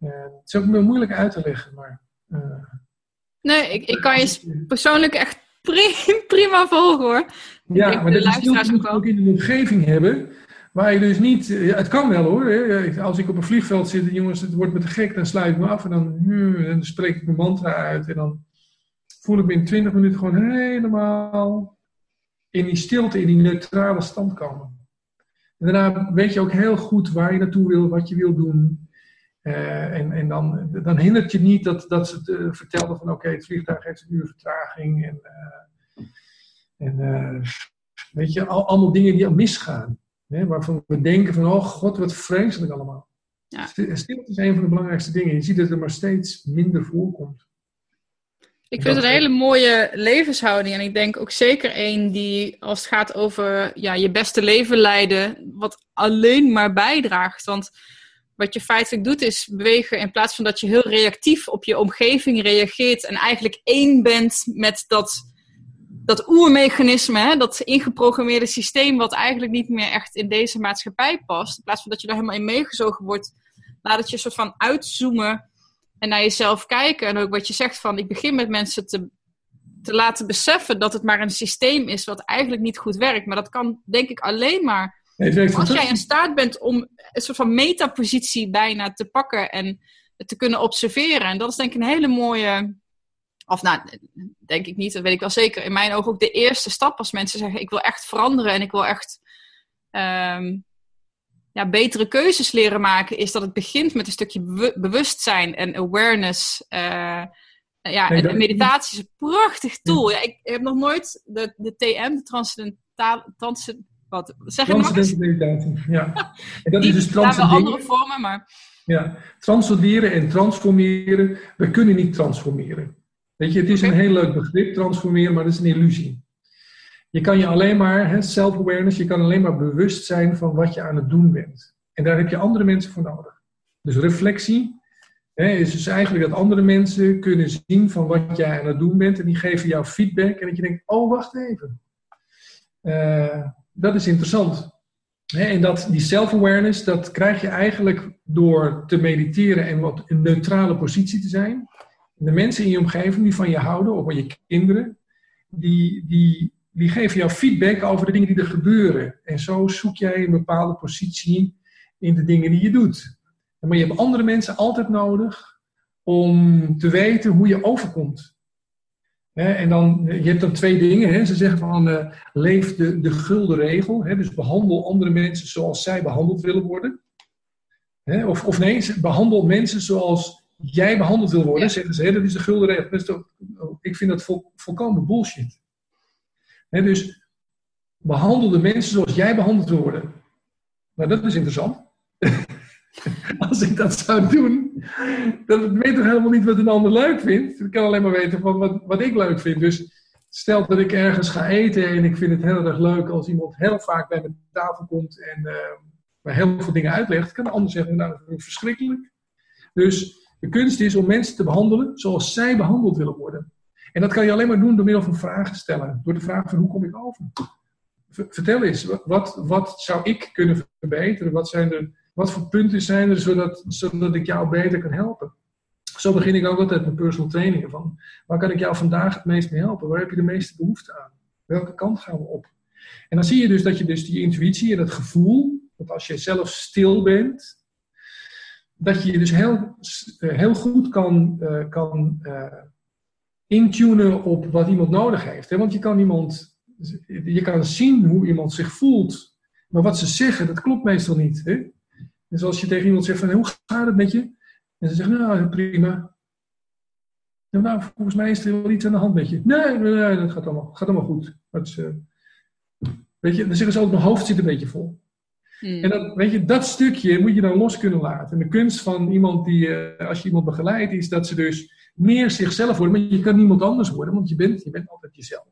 Uh, het is ook moeilijk uit te leggen, maar... Uh, nee, ik, ik kan je persoonlijk echt prima volgen hoor. Ja, maar dat is ook, ook in een omgeving hebben waar je dus niet... het kan wel hoor. Hè. Als ik op een vliegveld zit en jongens, het wordt me te gek, dan sluit ik me af en dan, hmm, dan spreek ik mijn mantra uit en dan voel ik me in 20 minuten gewoon helemaal in die stilte, in die neutrale stand komen. En daarna weet je ook heel goed waar je naartoe wil, wat je wil doen. Uh, en en dan, dan hindert je niet dat, dat ze uh, vertelden van oké, het vliegtuig heeft een uur vertraging. En, uh, en weet je, al, allemaal dingen die al misgaan. Hè, waarvan we denken van oh god, wat vreselijk allemaal. Ja. Stilte is een van de belangrijkste dingen. Je ziet dat er maar steeds minder voorkomt. Ik vind het een hele mooie levenshouding. En ik denk ook zeker één die, als het gaat over ja, je beste leven leiden, wat alleen maar bijdraagt. Want wat je feitelijk doet is bewegen in plaats van dat je heel reactief op je omgeving reageert en eigenlijk één bent met dat, dat oermechanisme, hè, dat ingeprogrammeerde systeem wat eigenlijk niet meer echt in deze maatschappij past. In plaats van dat je daar helemaal in meegezogen wordt, laat het je een soort van uitzoomen en naar jezelf kijken. En ook wat je zegt van, ik begin met mensen te, te laten beseffen dat het maar een systeem is wat eigenlijk niet goed werkt. Maar dat kan denk ik alleen maar als jij in staat bent om een soort van metapositie bijna te pakken en te kunnen observeren. En dat is denk ik een hele mooie, of nou, denk ik niet, dat weet ik wel zeker. In mijn ogen ook de eerste stap als mensen zeggen, ik wil echt veranderen en ik wil echt... Um, ja, betere keuzes leren maken, is dat het begint met een stukje bewustzijn en awareness. Uh, ja, en, meditatie is een prachtig tool. Ja. ik heb nog nooit de, de TM, de transcendentale, trans, wat zeg je meditatie, ja. En dat is dus transcenderen. andere vormen, maar... Ja, transcenderen en transformeren. We kunnen niet transformeren. Weet je, het is een heel leuk begrip, transformeren, maar dat is een illusie. Je kan je alleen maar, self-awareness, je kan alleen maar bewust zijn van wat je aan het doen bent. En daar heb je andere mensen voor nodig. Dus reflectie hè, is dus eigenlijk dat andere mensen kunnen zien van wat jij aan het doen bent. En die geven jou feedback. En dat je denkt, oh wacht even. Uh, dat is interessant. en dat, die self-awareness, dat krijg je eigenlijk door te mediteren en wat een neutrale positie te zijn. De mensen in je omgeving die van je houden, of je kinderen, die, die, die geven jou feedback over de dingen die er gebeuren. En zo zoek jij een bepaalde positie in de dingen die je doet. Maar je hebt andere mensen altijd nodig om te weten hoe je overkomt. en dan, je hebt dan twee dingen. Ze zeggen van uh, leef de, de gulden regel. dus behandel andere mensen zoals zij behandeld willen worden. of, of nee, behandel mensen zoals jij behandeld wil worden. Zeggen ze, dat is de gulden regel. ik vind dat vol, volkomen bullshit dus behandel de mensen zoals jij behandeld wil worden. Nou, dat is interessant. Als ik dat zou doen, dan weet ik helemaal niet wat een ander leuk vindt. Ik kan alleen maar weten van wat, wat ik leuk vind. Dus stel dat ik ergens ga eten en ik vind het heel erg leuk als iemand heel vaak bij mijn tafel komt en uh, mij heel veel dingen uitlegt, kan de ander zeggen, nou, dat vind ik verschrikkelijk. Dus de kunst is om mensen te behandelen zoals zij behandeld willen worden. En dat kan je alleen maar doen door middel van vragen stellen. Door de vraag van hoe kom ik over? Vertel eens, wat, wat zou ik kunnen verbeteren? Wat, zijn er, wat voor punten zijn er zodat, zodat ik jou beter kan helpen? Zo begin ik ook altijd met personal trainingen. Van, waar kan ik jou vandaag het meest mee helpen? Waar heb je de meeste behoefte aan? Welke kant gaan we op? En dan zie je dus dat je dus die intuïtie en het gevoel, dat als je zelf stil bent, dat je je dus heel, eh, heel goed kan, uh, kan uh, intunen op wat iemand nodig heeft. Hè? Want je kan iemand, je kan zien hoe iemand zich voelt, maar wat ze zeggen, dat klopt meestal niet. Hè? Dus als je tegen iemand zegt van, hoe gaat het met je? En ze zeggen, nou, prima. Nou, volgens mij is er wel iets aan de hand met je. Nee, nee, nee dat gaat allemaal, gaat allemaal goed. Dat uh, weet je, dan zeggen ze ook, mijn hoofd zit een beetje vol. Hmm. En dat, weet je, dat stukje moet je dan los kunnen laten. En de kunst van iemand die, uh, als je iemand begeleidt, is dat ze dus meer zichzelf worden. Maar je kan niemand anders worden, want je bent, je bent altijd jezelf.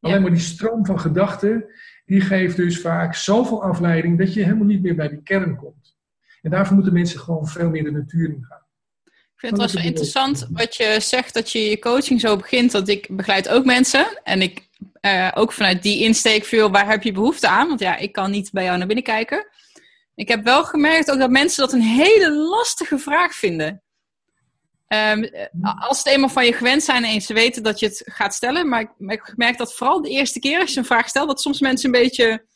Alleen maar die stroom van gedachten, die geeft dus vaak zoveel afleiding dat je helemaal niet meer bij die kern komt. En daarvoor moeten mensen gewoon veel meer de natuur in gaan. Ik vind het wel zo interessant wat je zegt dat je je coaching zo begint. Want ik begeleid ook mensen. En ik uh, ook vanuit die insteek veel, waar heb je behoefte aan? Want ja, ik kan niet bij jou naar binnen kijken. Ik heb wel gemerkt ook dat mensen dat een hele lastige vraag vinden. Um, als het eenmaal van je gewend zijn en ze weten dat je het gaat stellen. Maar ik, ik merk dat vooral de eerste keer als je een vraag stelt, dat soms mensen een beetje.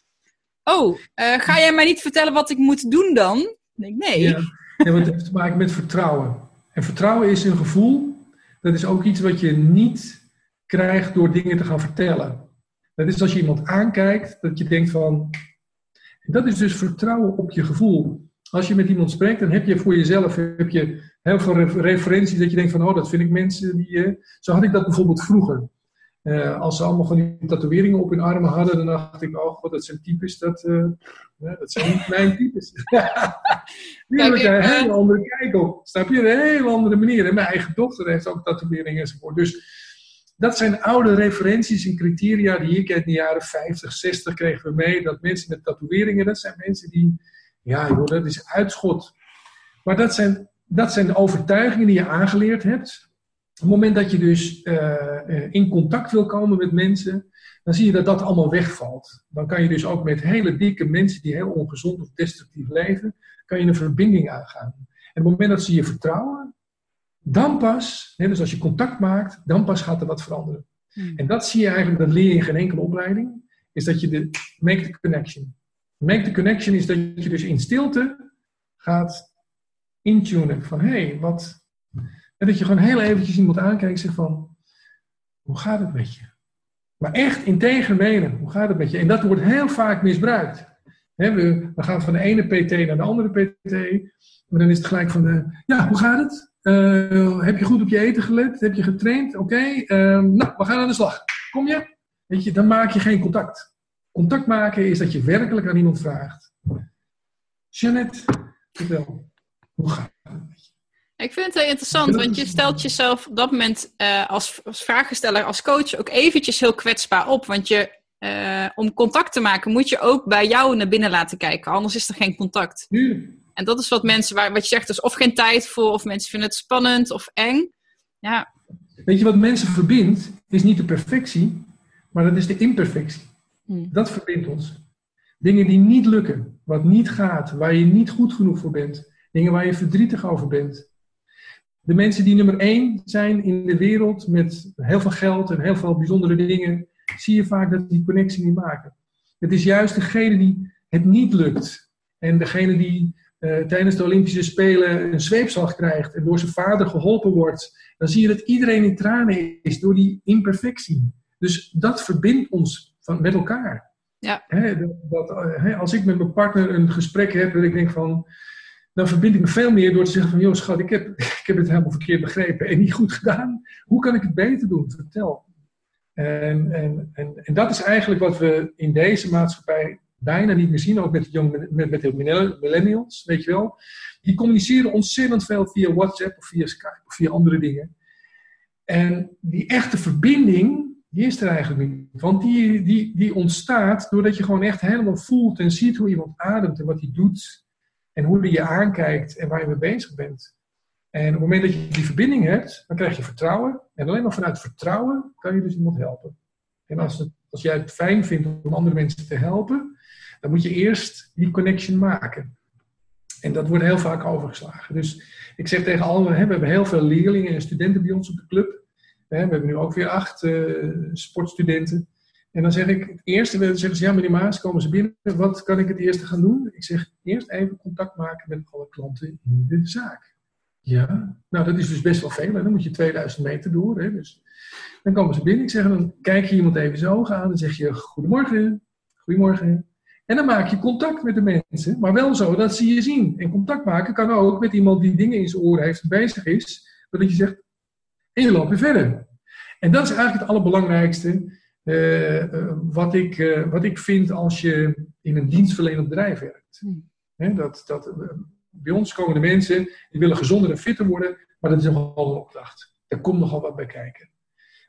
Oh, uh, ga jij mij niet vertellen wat ik moet doen dan? Ik denk nee. Ja want het heeft te maken met vertrouwen. En vertrouwen is een gevoel. Dat is ook iets wat je niet krijgt door dingen te gaan vertellen. Dat is als je iemand aankijkt, dat je denkt van. Dat is dus vertrouwen op je gevoel. Als je met iemand spreekt, dan heb je voor jezelf heb je heel veel referenties dat je denkt van, oh, dat vind ik mensen die... Uh, zo had ik dat bijvoorbeeld vroeger. Uh, als ze allemaal van die tatoeëringen op hun armen hadden, dan dacht ik, oh god, dat zijn types, dat, uh, dat zijn niet mijn types. Nu heb ik een hele andere kijk op. Snap je? Een hele andere manier. En mijn eigen dochter heeft ook tatoeëringen enzovoort. Dus dat zijn oude referenties en criteria die ik in de jaren 50, 60 kregen we mee. Dat mensen met tatoeëringen, dat zijn mensen die, ja joh, dat is uitschot. Maar dat zijn dat zijn de overtuigingen die je aangeleerd hebt. Op het moment dat je dus uh, in contact wil komen met mensen, dan zie je dat dat allemaal wegvalt. Dan kan je dus ook met hele dikke mensen die heel ongezond of destructief leven, kan je een verbinding aangaan. En op het moment dat ze je vertrouwen, dan pas, dus als je contact maakt, dan pas gaat er wat veranderen. Hmm. En dat zie je eigenlijk, dat leer je in geen enkele opleiding, is dat je de make the connection. Make the connection is dat je dus in stilte gaat intunen. Van hé, hey, wat. En dat je gewoon heel eventjes iemand aankijkt en zegt van. Hoe gaat het met je? Maar echt integer menen. Hoe gaat het met je? En dat wordt heel vaak misbruikt. we, we, gaan van de ene PT naar de andere PT. Maar dan is het gelijk van, de, ja, hoe gaat het? Uh, heb je goed op je eten gelet? Heb je getraind? Oké. Ehm, nou, we gaan aan de slag. Kom je? Weet je, dan maak je geen contact. Contact maken is dat je werkelijk aan iemand vraagt. Jeannette, vertel, ik vind het heel interessant, want je stelt jezelf op dat moment uh, als, als vragensteller, als coach ook eventjes heel kwetsbaar op. Want je, uh, om contact te maken moet je ook bij jou naar binnen laten kijken, anders is er geen contact. En dat is wat mensen, waar, wat je zegt, dus of geen tijd voor, of mensen vinden het spannend of eng. Ja. Weet je wat mensen verbindt, is niet de perfectie, maar dat is de imperfectie. Hmm. Dat verbindt ons. Dingen die niet lukken, wat niet gaat, waar je niet goed genoeg voor bent, dingen waar je verdrietig over bent. De mensen die nummer één zijn in de wereld met heel veel geld en heel veel bijzondere dingen, zie je vaak dat die connectie niet maken. Het is juist degene die het niet lukt en degene die uh, tijdens de Olympische Spelen een zweepslag krijgt en door zijn vader geholpen wordt, dan zie je dat iedereen in tranen is door die imperfectie. Dus dat verbindt ons van, met elkaar. Ja. dat, eh, als ik met mijn partner een gesprek heb en ik denk van, dan verbind ik me veel meer door te zeggen van, joh schat, ik heb, ik heb het helemaal verkeerd begrepen en niet goed gedaan. Hoe kan ik het beter doen? Vertel. En, en, en, en dat is eigenlijk wat we in deze maatschappij bijna niet meer zien, ook met, de, met, met de millennials, weet je wel. Die communiceren ontzettend veel via WhatsApp of via Skype of via andere dingen. En die echte verbinding, die is er eigenlijk niet. Want die, die, die ontstaat doordat je gewoon echt helemaal voelt en ziet hoe iemand ademt en wat hij doet. En hoe hij je aankijkt en waar je mee bezig bent. En op het moment dat je die verbinding hebt, dan krijg je vertrouwen. En alleen maar vanuit vertrouwen kan je dus iemand helpen. En als, het, als jij het fijn vindt om andere mensen te helpen, dan moet je eerst die connection maken. En dat wordt heel vaak overgeslagen. Dus ik zeg tegen allen, we hebben heel veel leerlingen en studenten bij ons op de club. We hebben nu ook weer acht uh, sportstudenten. En dan zeg ik, het eerste, dan zeggen ze, ja meneer Maas, komen ze binnen, wat kan ik het eerste gaan doen? Ik zeg, eerst even contact maken met alle klanten in de zaak. Ja, nou dat is dus best wel veel, dan moet je 2000 meter door. Hè? Dus dan komen ze binnen, ik zeg, dan kijk je iemand even zijn ogen aan, dan zeg je, goedemorgen, goedemorgen. En dan maak je contact met de mensen, maar wel zo dat ze je zien. En contact maken kan ook met iemand die dingen in zijn oren heeft en bezig is, dat je zegt, en je loopt weer verder. En dat is eigenlijk het allerbelangrijkste wat, ik, uh, wat ik vind als je in een dienstverlenend bedrijf werkt. Hmm. dat, dat, bij ons komen de mensen die willen gezonder en fitter worden, maar dat is nogal een opdracht. Daar komt nogal wat bij kijken.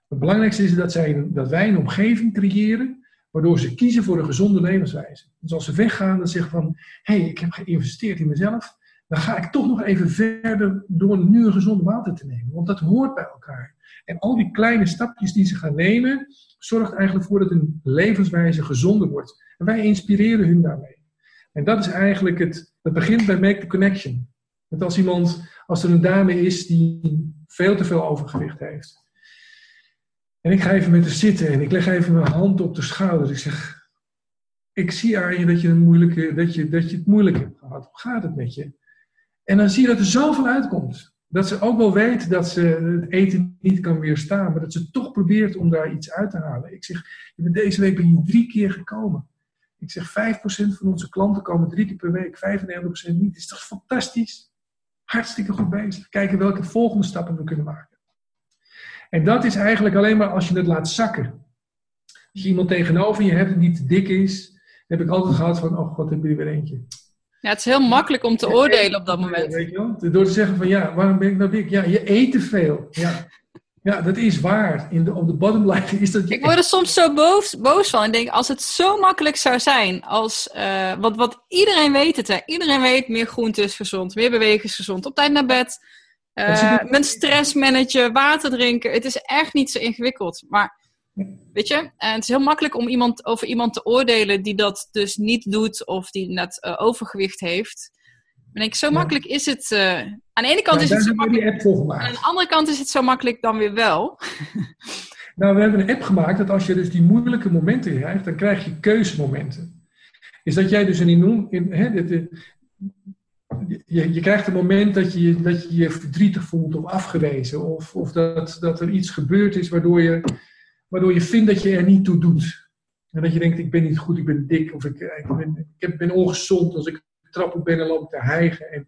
Het belangrijkste is dat, zij, dat wij een omgeving creëren waardoor ze kiezen voor een gezonde levenswijze. Dus als ze weggaan en zeggen van, hé, hey, ik heb geïnvesteerd in mezelf, dan ga ik toch nog even verder door nu een gezonde maaltijd te nemen. Want dat hoort bij elkaar. En al die kleine stapjes die ze gaan nemen, zorgt eigenlijk voor dat hun levenswijze gezonder wordt. En wij inspireren hun daarmee. En dat is eigenlijk het, het begint bij Make the Connection. Dat als iemand, als er een dame is die veel te veel overgewicht heeft. En ik ga even met haar zitten en ik leg even mijn hand op de schouder. Ik zeg, ik zie aan je dat je, een moeilijke, dat, je, dat je het moeilijk hebt gehad. Hoe gaat het met je? En dan zie je dat er zoveel uitkomt. Dat ze ook wel weet dat ze het eten niet kan weerstaan, maar dat ze toch probeert om daar iets uit te halen. Ik zeg, deze week ben je drie keer gekomen. Ik zeg, 5% van onze klanten komen drie keer per week, 95% niet. Is toch fantastisch? Hartstikke goed bezig. Kijken welke volgende stappen we kunnen maken. En dat is eigenlijk alleen maar als je het laat zakken. Als je iemand tegenover je hebt die te dik is, heb ik altijd gehad van, oh god, heb je er weer eentje. Ja, het is heel makkelijk om te oordelen op dat moment. Weet je wel? Door te zeggen van, ja, waarom ben ik nou dik? Ja, je eet te veel. Ja, ja dat is waar. In de, op de bottom line is dat... Je ik word er soms zo boos, boos van. En denk, als het zo makkelijk zou zijn, als, uh, wat, wat iedereen weet het, hè. Iedereen weet, meer groente is gezond, meer bewegen is gezond, op tijd naar bed uh, mijn stress managen, water drinken. Het is echt niet zo ingewikkeld. Maar weet je, en het is heel makkelijk om iemand, over iemand te oordelen die dat dus niet doet of die net uh, overgewicht heeft. En ik, zo makkelijk is het. Uh, aan de ene kant is het zo makkelijk. Aan de andere kant is het zo makkelijk dan weer wel. nou, we hebben een app gemaakt dat als je dus die moeilijke momenten krijgt, dan krijg je keuzemomenten. Is dat jij dus een enorm. In, hè, dit, je, je krijgt een moment dat je, dat je je verdrietig voelt of afgewezen. Of, of dat, dat er iets gebeurd is waardoor je, waardoor je vindt dat je er niet toe doet. En dat je denkt, ik ben niet goed, ik ben dik, of ik, ik, ben, ik ben ongezond als ik trap op ben en loop te hijgen. En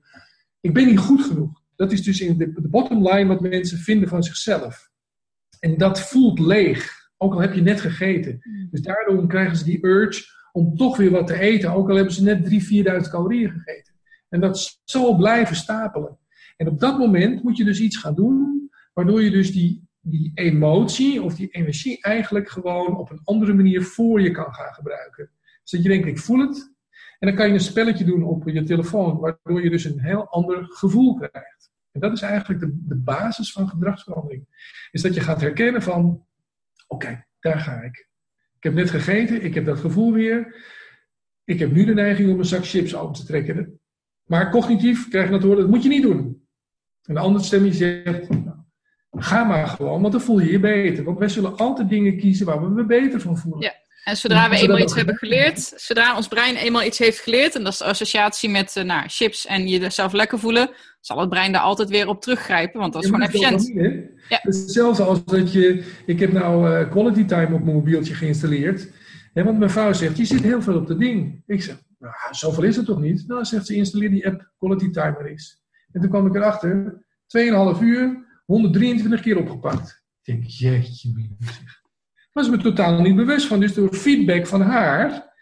ik ben niet goed genoeg. Dat is dus in de, de bottom line wat mensen vinden van zichzelf. En dat voelt leeg, ook al heb je net gegeten. Mm. Dus daardoor krijgen ze die urge om toch weer wat te eten, ook al hebben ze net 3.000, 4.000 calorieën gegeten. En dat zal blijven stapelen. En op dat moment moet je dus iets gaan doen, waardoor je dus die, die emotie of die energie eigenlijk gewoon op een andere manier voor je kan gaan gebruiken. Dus dat je denkt, ik voel het. En dan kan je een spelletje doen op je telefoon, waardoor je dus een heel ander gevoel krijgt. En dat is eigenlijk de, de basis van gedragsverandering. Is dat je gaat herkennen van, oké, daar ga ik. Ik heb net gegeten, ik heb dat gevoel weer. Ik heb nu de neiging om een zak chips open te trekken. Maar cognitief krijg je dat horen, dat moet je niet doen. En de andere stemmetje zegt, nou, ga maar gewoon, want dan voel je je beter. Want wij zullen altijd dingen kiezen waar we me beter van voelen. Ja. En zodra we eenmaal iets hebben geleerd, zodra ons brein eenmaal iets heeft geleerd, en dat is de associatie met uh, nou, chips en jezelf lekker voelen, zal het brein daar altijd weer op teruggrijpen, want dat is gewoon efficiënt. ja. zelfs als dat je, ik heb nou uh, Quality Time op mijn mobieltje geïnstalleerd, hè, want mijn vrouw zegt, je zit heel veel op dat ding. Ik zeg, nou, zoveel is het toch niet? Nou, zegt ze, installeer die app Quality Timer is. En toen kwam ik erachter, 2,5 uur, 123 keer opgepakt. Ik denk, jeetje, zeg was me totaal niet bewust van. Dus door feedback van haar,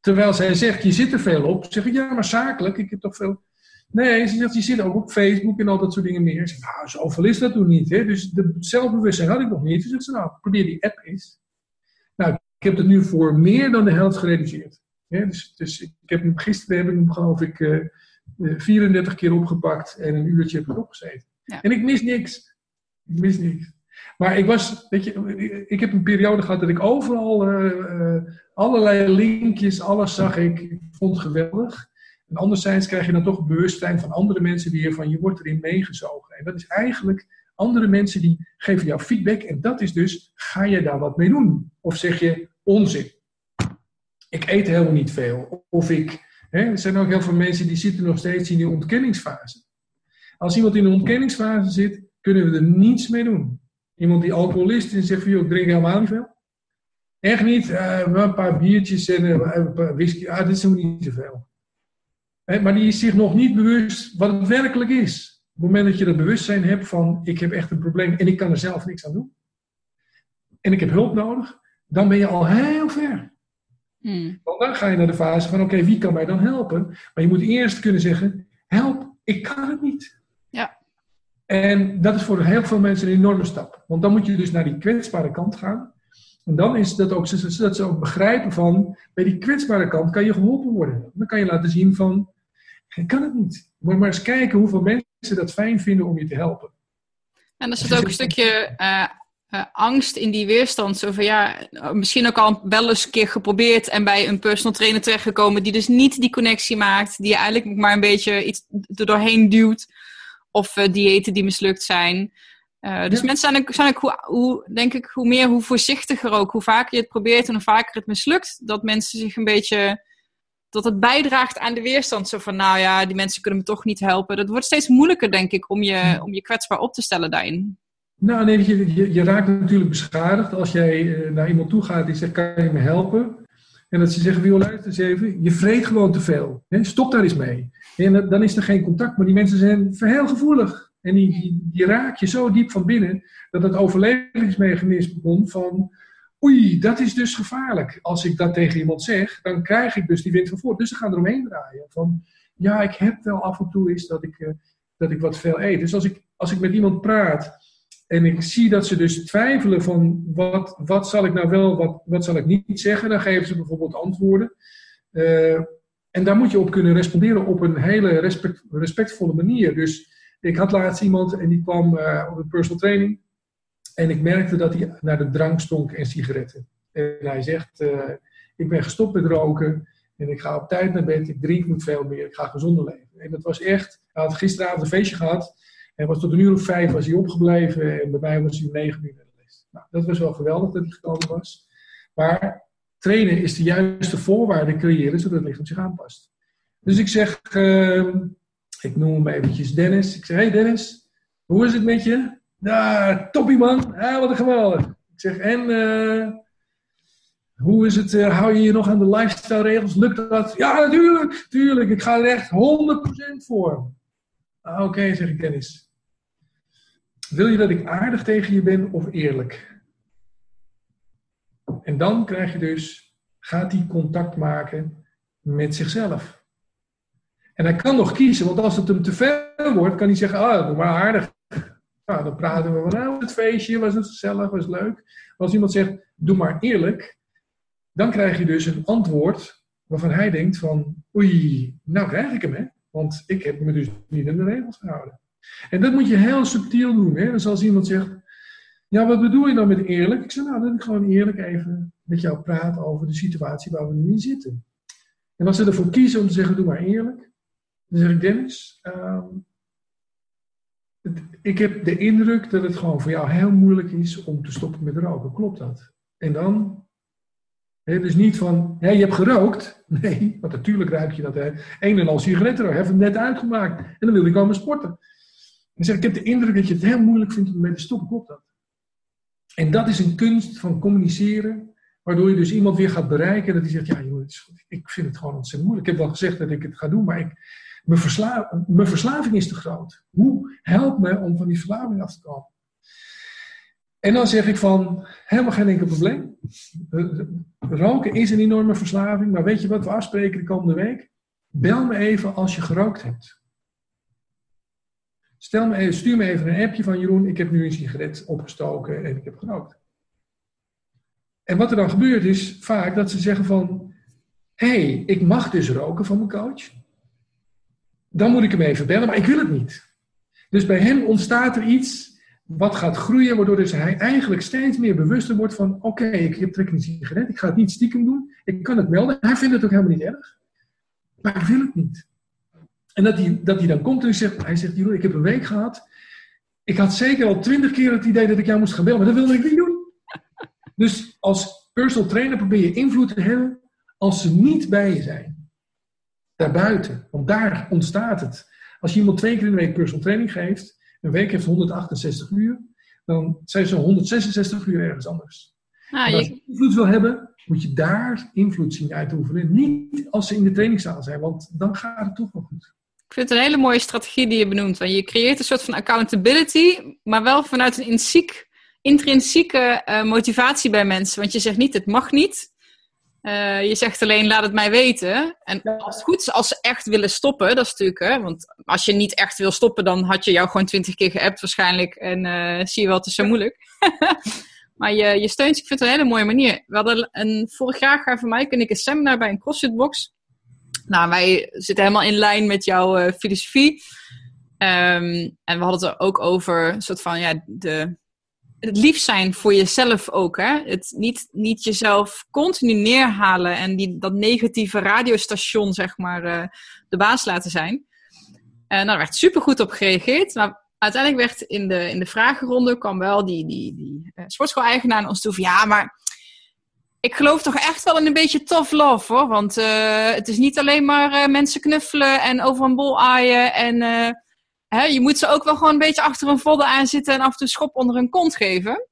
terwijl zij zegt, je zit er veel op, zeg ik, ja, maar zakelijk, ik heb toch veel... Nee, ze zegt, je zit ook op Facebook en al dat soort dingen meer. Zeg, nou, zoveel is dat toen niet. Hè? Dus de zelfbewustzijn had ik nog niet. Dus ik zei, nou, probeer die app eens. Nou, ik heb het nu voor meer dan de helft gereduceerd. Dus, dus, ik heb hem, gisteren heb ik hem, geloof ik, uh, eh, 34 eh, keer opgepakt en een uurtje heb ik erop En ik mis niks. Ik mis niks. Maar ik was, weet je, ik heb een periode gehad dat ik overal uh, allerlei linkjes, alles zag ik. Vond geweldig. En anderzijds krijg je dan toch bewustzijn van andere mensen weer van je wordt erin meegezogen. En dat is eigenlijk andere mensen die geven jou feedback. En dat is dus, ga je daar wat mee doen? Of zeg je onzin? Ik eet helemaal niet veel. Of ik, hè, er zijn ook heel veel mensen die zitten nog steeds in die ontkenningsfase. Als iemand in een ontkenningsfase zit, kunnen we er niets mee doen. Iemand die alcoholist is en zegt van, joh, ik drink helemaal niet veel. Echt niet, uh, een paar biertjes en uh, een paar whisky. Ah, dit is helemaal niet zoveel. He, maar die is zich nog niet bewust wat het werkelijk is. Op het moment dat je dat bewustzijn hebt van, ik heb echt een probleem en ik kan er zelf niks aan doen. En ik heb hulp nodig. Dan ben je al heel ver. Hmm. Want dan ga je naar de fase van, oké, wie kan mij dan helpen? Maar je moet eerst kunnen zeggen, help, ik kan het niet. En dat is voor heel veel mensen een enorme stap. Want dan moet je dus naar die kwetsbare kant gaan. En dan is dat ook zodat ze ook begrijpen van, bij die kwetsbare kant kan je geholpen worden. Dan kan je laten zien van, ik kan het niet. Moet maar eens kijken hoeveel mensen dat fijn vinden om je te helpen. En er zit ook een stukje uh, uh, angst in die weerstand. Zo van ja, misschien ook al wel eens een keer geprobeerd en bij een personal trainer terechtgekomen die dus niet die connectie maakt, die eigenlijk maar een beetje iets er doorheen duwt. Of uh, diëten die mislukt zijn. Uh, dus mensen zijn ook, zijn ook hoe, hoe, denk ik, hoe meer, hoe voorzichtiger ook. Hoe vaker je het probeert en hoe vaker het mislukt. Dat mensen zich een beetje, dat het bijdraagt aan de weerstand. Zo van, nou ja, die mensen kunnen me toch niet helpen. Dat wordt steeds moeilijker, denk ik, om je, om je kwetsbaar op te stellen daarin. Nou, nee, je, je, je raakt natuurlijk beschadigd als jij uh, naar iemand toe gaat die zegt, kan je me helpen? En dat ze zeggen, wil luister eens even, je vreet gewoon te veel. Hè? Stop daar eens mee. En dan is er geen contact, maar die mensen zijn heel gevoelig. En die, die, raak je zo diep van binnen, dat het overlevingsmechanisme komt van, oei, dat is dus gevaarlijk. Als ik dat tegen iemand zeg, dan krijg ik dus die wind van voort. Dus ze gaan eromheen draaien. Van, ja, ik heb wel af en toe is dat ik, uh, dat ik wat veel eet. Dus als ik, als ik met iemand praat en ik zie dat ze dus twijfelen van wat, wat zal ik nou wel, wat, wat zal ik niet zeggen, dan geven ze bijvoorbeeld antwoorden. Uh, en daar moet je op kunnen responderen op een hele respect, respectvolle manier. Dus ik had laatst iemand en die kwam uh, op een personal training. En ik merkte dat hij naar de drank stonk en sigaretten. En hij zegt, uh, ik ben gestopt met roken. En ik ga op tijd naar bed. Ik drink niet veel meer. Ik ga gezonder leven. En dat was echt, hij had gisteravond een feestje gehad. En was tot een uur of vijf was hij opgebleven. En bij mij was hij negen uur naar de les. Nou, dat was wel geweldig dat hij gekomen was. Maar trainen is de juiste voorwaarden creëren zodat het lichaam zich aanpast. Dus ik zeg, uh, ik noem hem eventjes Dennis. Ik zeg, hey Dennis, hoe is het met je? Ja, toppie man, ah, wat een geweldig. Ik zeg, en uh, Hoe is het? Uh, hou je je nog aan de lifestyle regels? Lukt dat? Ja, natuurlijk, natuurlijk. Ik ga er echt 100% voor. Ah, Oké, zeg ik Dennis. Wil je dat ik aardig tegen je ben of eerlijk? En dan krijg je dus, gaat hij contact maken met zichzelf. En hij kan nog kiezen, want als het hem te veel wordt, kan hij zeggen, ah, doe maar aardig. Nou, dan praten we van, nou, het feestje, was het gezellig, was leuk. Maar als iemand zegt, doe maar eerlijk, dan krijg je dus een antwoord waarvan hij denkt van, oei, nou krijg ik hem, hè. Want ik heb me dus niet in de regels gehouden. En dat moet je heel subtiel doen. Hè? Dus als iemand zegt, ja, wat bedoel je dan met eerlijk? Ik zeg, nou, dat ik gewoon eerlijk even met jou praat over de situatie waar we nu in zitten. En als ze ervoor kiezen om te zeggen, doe maar eerlijk, dan zeg ik, Dennis, ehm, ik heb de indruk dat het gewoon voor jou heel moeilijk is om te stoppen met roken. Klopt dat? En dan dus niet van, je hebt gerookt. Nee, want natuurlijk ruik je dat. Hè. Een en al sigaretten, heb hem net uitgemaakt. En dan wil ik komen sporten. En zeg, ik heb de indruk dat je het heel moeilijk vindt om mee te stoppen. Klopt dat? En dat is een kunst van communiceren, waardoor je dus iemand weer gaat bereiken dat hij zegt, ja joh, ik vind het gewoon ontzettend moeilijk. Ik heb wel gezegd dat ik het ga doen, maar ik, mijn, versla, mijn verslaving is te groot. Hoe helpt me om van die verslaving af te komen? En dan zeg ik van, helemaal geen enkel probleem. Roken is een enorme verslaving, maar weet je wat we afspreken de komende week? Bel me even als je gerookt hebt. Stel me stuur me even een appje van Jeroen, ik heb nu een sigaret opgestoken en ik heb gerookt. En wat er dan gebeurt is vaak dat ze zeggen van, hé, hey, ik mag dus roken van mijn coach. Dan moet ik hem even bellen, maar ik wil het niet. Dus bij hem ontstaat er iets wat gaat groeien, waardoor dus hij eigenlijk steeds meer bewuster wordt van, oké, ik heb trek een sigaret, ik ga het niet stiekem doen, ik kan het melden. Hij vindt het ook helemaal niet erg, maar ik wil het niet. En dat hij, dat hij dan komt en zegt, hij zegt, Jeroen, ik heb een week gehad, ik had zeker al twintig keer het idee dat ik jou moest gaan bellen, maar dat wilde ik niet doen. Dus als personal trainer probeer je invloed te hebben als ze niet bij je zijn. Daarbuiten, want daar ontstaat het. Als je iemand twee keer in de week personal training geeft, een week heeft 168 uur, dan zijn ze 166 uur ergens anders. Ah, als je invloed wil hebben, moet je daar invloed zien uit te oefenen. Niet als ze in de trainingszaal zijn, want dan gaat het toch wel goed. Ik vind het een hele mooie strategie die je benoemt. Want je creëert een soort van accountability, maar wel vanuit een intrinsieke uh, motivatie bij mensen. Want je zegt niet, het mag niet. Uh, je zegt alleen, laat het mij weten. En als het goed is, als ze echt willen stoppen, dat is natuurlijk, hè, want als je niet echt wil stoppen, dan had je jou gewoon twintig keer geappt waarschijnlijk. En uh, zie je wel, het is zo moeilijk. maar je, je steunt, ik vind het een hele mooie manier. We hadden een, vorig jaar gaven mij en ik een seminar bij een CrossFit-box. Nou, wij zitten helemaal in lijn met jouw uh, filosofie. Um, en we hadden het er ook over, een soort van, ja, de het lief zijn voor jezelf ook. Hè? Het niet, niet jezelf continu neerhalen en die, dat negatieve radiostation, zeg maar, uh, de baas laten zijn. En nou, daar werd super goed op gereageerd. Maar uiteindelijk werd in de, in de vragenronde kwam wel die, die, die uh, sportschool-eigenaar naar ons toe van ja, maar ik geloof toch echt wel in een beetje tough love hoor. Want uh, het is niet alleen maar mensen knuffelen en over een bol aaien en hè, je moet ze ook wel gewoon een beetje achter een vodden aan zitten en af en toe schop onder hun kont geven.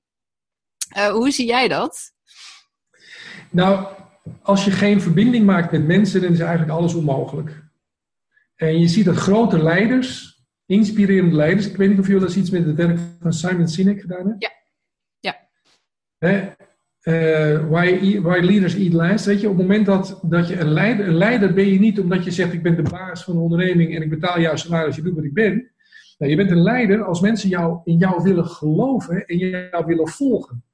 Hoe zie jij dat? Nou, als je geen verbinding maakt met mensen, dan is eigenlijk alles onmogelijk. En je ziet dat grote leiders, inspirerende leiders, ik weet niet of jullie eens iets met het werk van Simon Sinek gedaan hebben. Ja. ja. Hè? Uh, why, why, leaders eat last. Weet je, op het moment dat, dat je een leider, een ben je niet omdat je zegt ik ben de baas van de onderneming en ik betaal jouw salaris, je doet wat ik ben. Nou, je bent een leider als mensen jou, in jou willen geloven en jou willen volgen.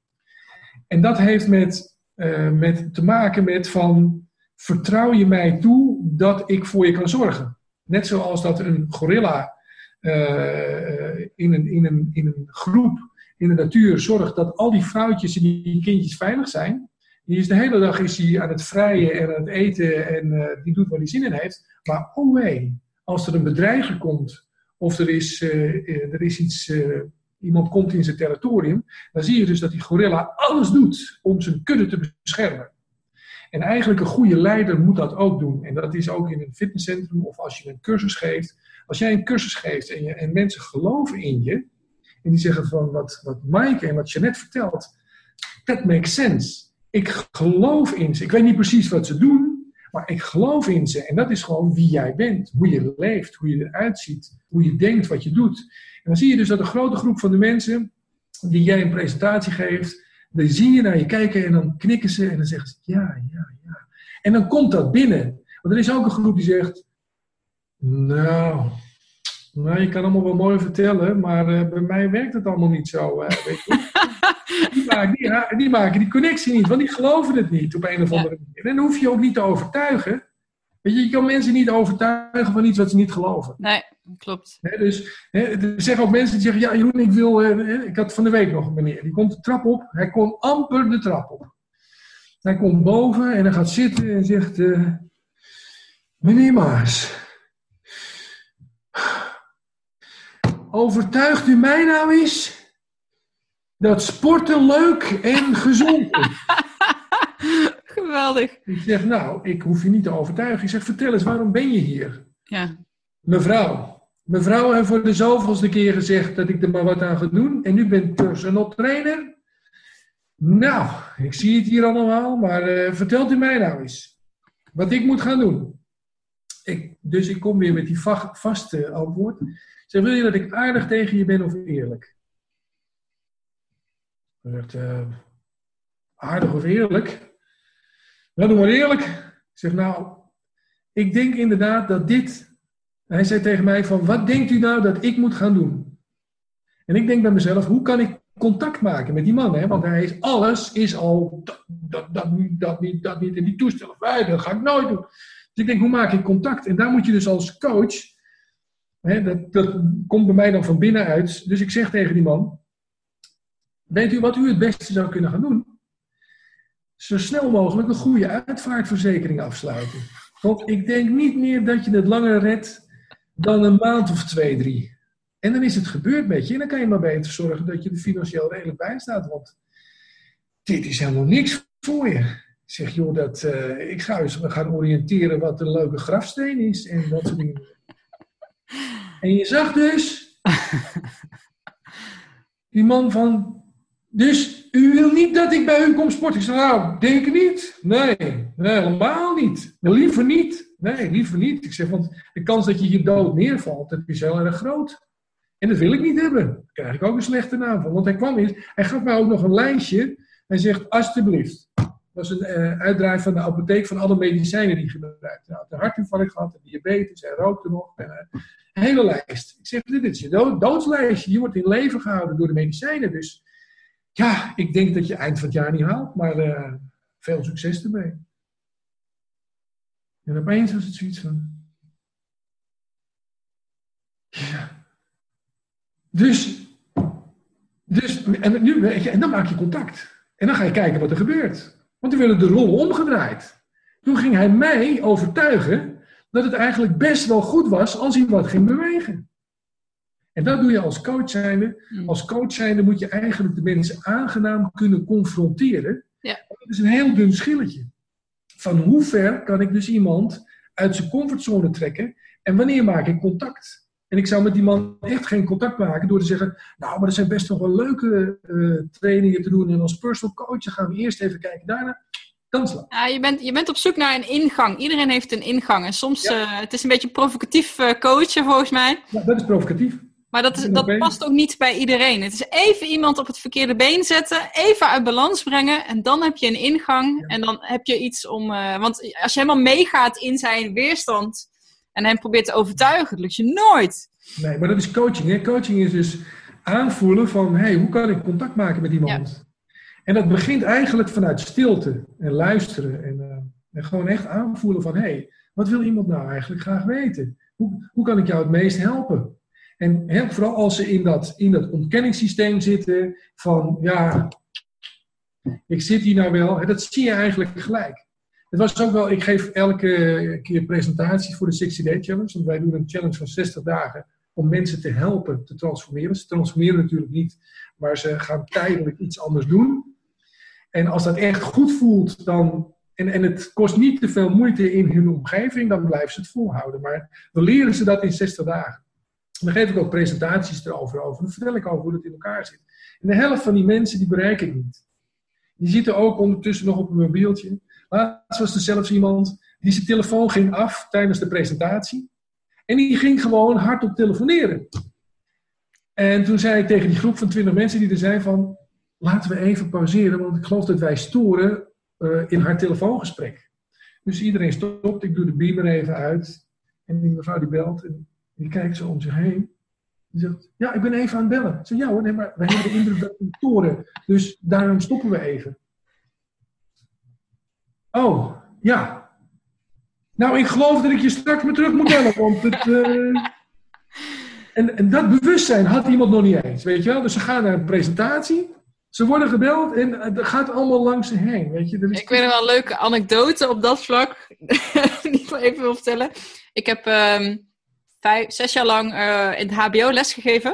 En dat heeft met, uh, met te maken met van vertrouw je mij toe dat ik voor je kan zorgen. Net zoals dat een gorilla uh, in, een, in, een, in een groep in de natuur zorgt dat al die vrouwtjes en die kindjes veilig zijn. Die is de hele dag is hij aan het vrijen en aan het eten en uh, die doet waar hij zin in heeft. Maar oh nee, als er een bedreiger komt of er is, uh, er is iets, iemand komt in zijn territorium, dan zie je dus dat die gorilla alles doet om zijn kudde te beschermen. En eigenlijk een goede leider moet dat ook doen. En dat is ook in een fitnesscentrum of als je een cursus geeft. Als jij een cursus geeft en, je, en mensen geloven in je, en die zeggen van wat, wat Mike en wat je net vertelt, that makes sense. ik geloof in ze. Ik weet niet precies wat ze doen, maar ik geloof in ze. En dat is gewoon wie jij bent, hoe je leeft, hoe je eruit ziet, hoe je denkt, wat je doet. En dan zie je dus dat een grote groep van de mensen die jij een presentatie geeft, die zie je naar je kijken en dan knikken ze en dan zeggen ze ja, ja, ja. En dan komt dat binnen. Want er is ook een groep die zegt, nou, nou je kan allemaal wel mooi vertellen, maar uh, bij mij werkt het allemaal niet zo. weet je? die, maken, die, die, maken die connectie niet, want die geloven het niet op een of andere manier. En dan hoef je ook niet te overtuigen. Weet je, je kan mensen niet overtuigen van iets wat ze niet geloven. Nee, klopt. dus er zeggen ook mensen die zeggen, ja Jeroen, ik wil... Uh, ik had van de week nog een meneer, die komt de trap op. Hij kon amper de trap op. Hij komt boven en hij gaat zitten en zegt... Uh, meneer Maas... Overtuigt u mij nou eens dat sporten leuk en gezond is? Geweldig. Ik zeg, nou, ik hoef je niet te overtuigen. Ik zeg, vertel eens, waarom ben je hier? Ja. Mevrouw, mevrouw heeft voor de zoveelste keer gezegd dat ik er maar wat aan ga doen. En nu ben ik personal trainer. Nou, ik zie het hier allemaal, maar uh, vertelt u mij nou eens wat ik moet gaan doen. Ik, dus ik kom weer met die vaste antwoord. Zeg, wil je dat ik aardig tegen je ben of eerlijk? Hij zegt, uh, aardig of eerlijk? Nou, doe maar eerlijk. Ik zeg, nou, ik denk inderdaad dat dit... Hij zei tegen mij van, wat denkt u nou dat ik moet gaan doen? En ik denk bij mezelf, hoe kan ik contact maken met die man? Hè? Want hij is, alles is al, dat, dat, dat niet, dat niet, dat niet. En die toestellen, dat ga ik nooit doen. Dus ik denk, hoe maak ik contact? En daar moet je dus als coach dat, komt bij mij dan van binnenuit. Dus ik zeg tegen die man: Weet u wat u het beste zou kunnen gaan doen? Zo snel mogelijk een goede uitvaartverzekering afsluiten. Want ik denk niet meer dat je het langer redt dan een maand of twee, drie. En dan is het gebeurd met je. En dan kan je maar beter zorgen dat je er financieel redelijk bij staat. Want dit is helemaal niks voor je. Zeg, joh, dat, uh, ik ga eens gaan oriënteren wat een leuke grafsteen is. En dat soort dingen. En je zag dus die man van, dus u wil niet dat ik bij u kom sporten? Ik zei, nou, denk ik niet. Nee, nee, helemaal niet. liever niet. Nee, liever niet. Ik zeg, want de kans dat je hier dood neervalt, dat is heel erg groot. En dat wil ik niet hebben. Daar krijg ik ook een slechte naam van. Want hij kwam eens, hij gaf mij ook nog een lijstje. Hij zegt, alsjeblieft. Dat was een uh, uitdraai van de apotheek van alle medicijnen die gebruikte. Hij had een hartinfarct gehad, diabetes, hij rookte nog. En, uh, hele lijst. Ik zeg, dit is je doodslijstje. Je wordt in leven gehouden door de medicijnen. Dus ja, ik denk dat je eind van het jaar niet haalt. Maar uh, veel succes ermee. En opeens was het zoiets van... Ja. Dus, dus en, nu, en dan maak je contact. En dan ga je kijken wat er gebeurt. Want die willen de rol omgedraaid. Toen ging hij mij overtuigen dat het eigenlijk best wel goed was als hij wat ging bewegen. En dat doe je als coach zijnde. Hmm. Als coach zijnde moet je eigenlijk de mensen aangenaam kunnen confronteren. Ja. Dat is een heel dun schilletje. Van hoe ver kan ik dus iemand uit zijn comfortzone trekken en wanneer maak ik contact? En ik zou met die man echt geen contact maken door te zeggen, nou, maar er zijn best nog wel leuke uh, trainingen te doen en als personal coach gaan we eerst even kijken daarna. Ja, je, bent, je bent op zoek naar een ingang. Iedereen heeft een ingang. En soms, ja. uh, het is een beetje provocatief uh, coachen volgens mij. Ja, dat is provocatief. Maar dat, is, dat past ook niet bij iedereen. Het is even iemand op het verkeerde been zetten, even uit balans brengen en dan heb je een ingang ja. en dan heb je iets om... Uh, want als je helemaal meegaat in zijn weerstand en hem probeert te overtuigen, lukt je nooit. Nee, maar dat is coaching. Hè? Coaching is dus aanvoelen van, hey, hoe kan ik contact maken met iemand? Ja. En dat begint eigenlijk vanuit stilte en luisteren. En, uh, en gewoon echt aanvoelen van, hé, hey, wat wil iemand nou eigenlijk graag weten? Hoe, hoe kan ik jou het meest helpen? En he, vooral als ze in dat, in dat ontkenningssysteem zitten van, ja, ik zit hier nou wel. Dat zie je eigenlijk gelijk. Het was ook wel, ik geef elke keer presentaties voor de 60 Day Challenge. Want wij doen een challenge van 60 dagen om mensen te helpen te transformeren. Ze transformeren natuurlijk niet, maar ze gaan tijdelijk iets anders doen. En als dat echt goed voelt, dan, en, en het kost niet te veel moeite in hun omgeving, dan blijven ze het volhouden. Maar dan leren ze dat in 60 dagen. dan geef ik ook presentaties erover over. Dan vertel ik over hoe het in elkaar zit. En de helft van die mensen, die bereik ik niet. Die zitten ook ondertussen nog op een mobieltje. Laatst was er zelfs iemand die zijn telefoon ging af tijdens de presentatie. En die ging gewoon hardop telefoneren. En toen zei ik tegen die groep van 20 mensen die er zijn van... Laten we even pauzeren, want ik geloof dat wij storen uh, in haar telefoongesprek. Dus iedereen stopt, ik doe de beamer even uit. En die mevrouw die belt en die kijkt zo om zich heen. Die zegt, ja, ik ben even aan het bellen. Ik ja hoor, nee, maar wij hebben de indruk dat we storen. Dus daarom stoppen we even. Oh, ja. Nou, ik geloof dat ik je straks maar terug moet bellen, want het... Uh... En, en dat bewustzijn had iemand nog niet eens, weet je wel. Dus ze gaan naar een presentatie, ze worden gebeld en het gaat allemaal langs ze heen, weet je. Is... Ik weet nog wel een leuke anekdote op dat vlak, die ik even wil vertellen. Ik heb um, vijf, zes jaar lang uh, in het hbo lesgegeven.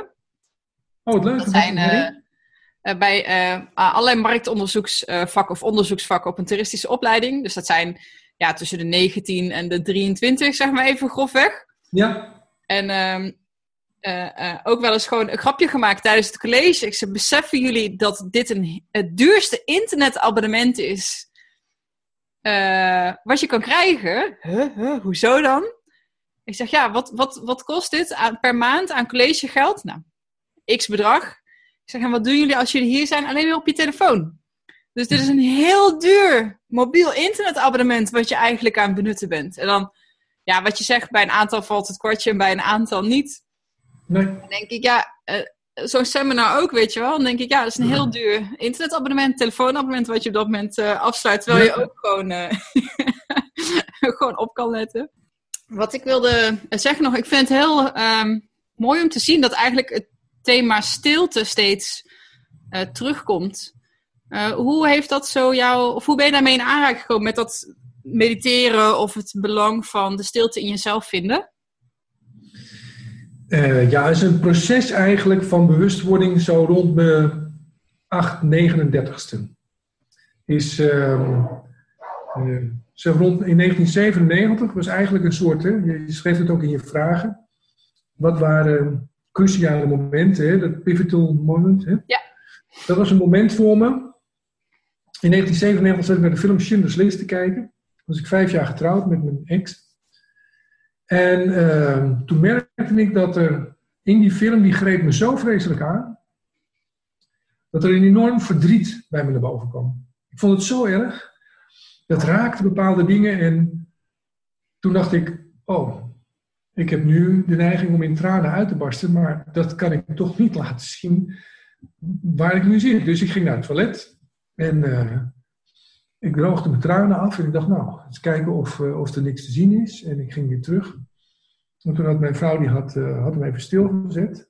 Oh, wat leuk. Dat zijn uh, bij uh, allerlei marktonderzoeksvakken of onderzoeksvakken op een toeristische opleiding. Dus dat zijn ja, tussen de 19 en de 23, zeg maar even grofweg. Ja. En um, uh, uh, ook wel eens gewoon een grapje gemaakt tijdens het college. Ik zei, beseffen jullie dat dit een, het duurste internetabonnement is uh, wat je kan krijgen? Huh, hoezo dan? Ik zeg, ja, wat, wat, wat kost dit per maand aan collegegeld? Nou, x bedrag. Ik zeg, en wat doen jullie als jullie hier zijn? Alleen weer op je telefoon. Dus dit is een heel duur mobiel internetabonnement wat je eigenlijk aan het benutten bent. En dan, ja, wat je zegt, bij een aantal valt het kwartje en bij een aantal niet. Nee. Dan denk ik, ja, uh, zo'n seminar ook, weet je wel. Dan denk ik, ja, dat is een heel duur internetabonnement, telefoonabonnement wat je op dat moment uh, afsluit. Terwijl je ook gewoon, uh, gewoon op kan letten. Wat ik wilde zeggen nog, ik vind het heel um, mooi om te zien dat eigenlijk het thema stilte steeds terugkomt. hoe heeft dat zo jou, of hoe ben je daarmee in aanraking gekomen met dat mediteren of het belang van de stilte in jezelf vinden? Uh, ja, het is een proces eigenlijk van bewustwording zo rond mijn 8, 39ste. Is uh, uh, zo rond in 1997 was eigenlijk een soort, hè, je schreef het ook in je vragen. Wat waren cruciale momenten, hè, dat pivotal moment? Hè? Ja. Dat was een moment voor me. In 1997 zat ik naar de film Schindler's List te kijken. Was ik vijf jaar getrouwd met mijn ex. En uh, toen merkte ik dat er in die film, die greep me zo vreselijk aan, dat er een enorm verdriet bij me naar boven kwam. Ik vond het zo erg. Dat raakte bepaalde dingen en toen dacht ik, oh, ik heb nu de neiging om in tranen uit te barsten, maar dat kan ik toch niet laten zien waar ik nu zit. Dus ik ging naar het toilet en uh, ik droogde mijn tranen af en ik dacht, nou, eens kijken of, uh, of er niks te zien is. En ik ging weer terug. En toen had mijn vrouw, die had, uh, had hem even stilgezet.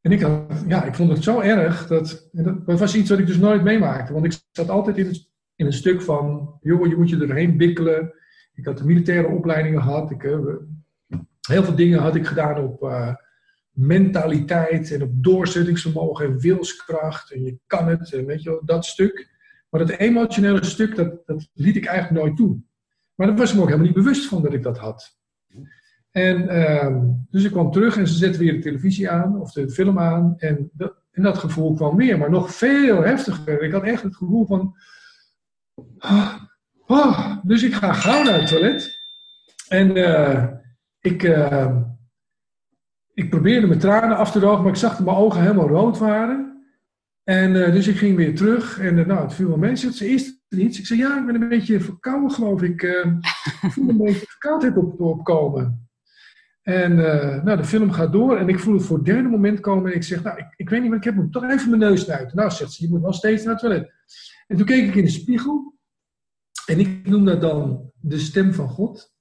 En ik, had, ja, ik vond het zo erg, dat, dat, dat, was iets wat ik dus nooit meemaakte. Want ik zat altijd in, in een stuk van, joh, je moet je erheen bikkelen. Ik had de militaire opleidingen gehad. Ik, uh, heel veel dingen had ik gedaan op mentaliteit en op doorzettingsvermogen en wilskracht. En je kan het, weet je wel, dat stuk. Maar dat emotionele stuk, dat, dat liet ik eigenlijk nooit toe. Maar daar was ik me ook helemaal niet bewust van dat ik dat had. En uh, dus ik kwam terug en ze zetten weer de televisie aan, of de film aan. En dat, en dat gevoel kwam weer, maar nog veel heftiger. Ik had echt het gevoel van. Oh, oh. dus ik ga gauw naar het toilet. En uh, ik, uh, ik probeerde mijn tranen af te drogen, maar ik zag dat mijn ogen helemaal rood waren. En uh, dus ik ging weer terug en uh, nou, het viel wel mensen. Ze is er iets. Ik zei, ja, ik ben een beetje verkouden, geloof ik. Uh, ik voel een beetje verkoudheid op, opkomen. En nou, de film gaat door en ik voel het voor het derde moment komen. En ik zeg, nou, ik, ik weet niet, maar ik heb toch even mijn neus uit. Nou, zegt ze, je moet wel steeds naar het toilet. En toen keek ik in de spiegel. En ik noem dat dan de stem van God.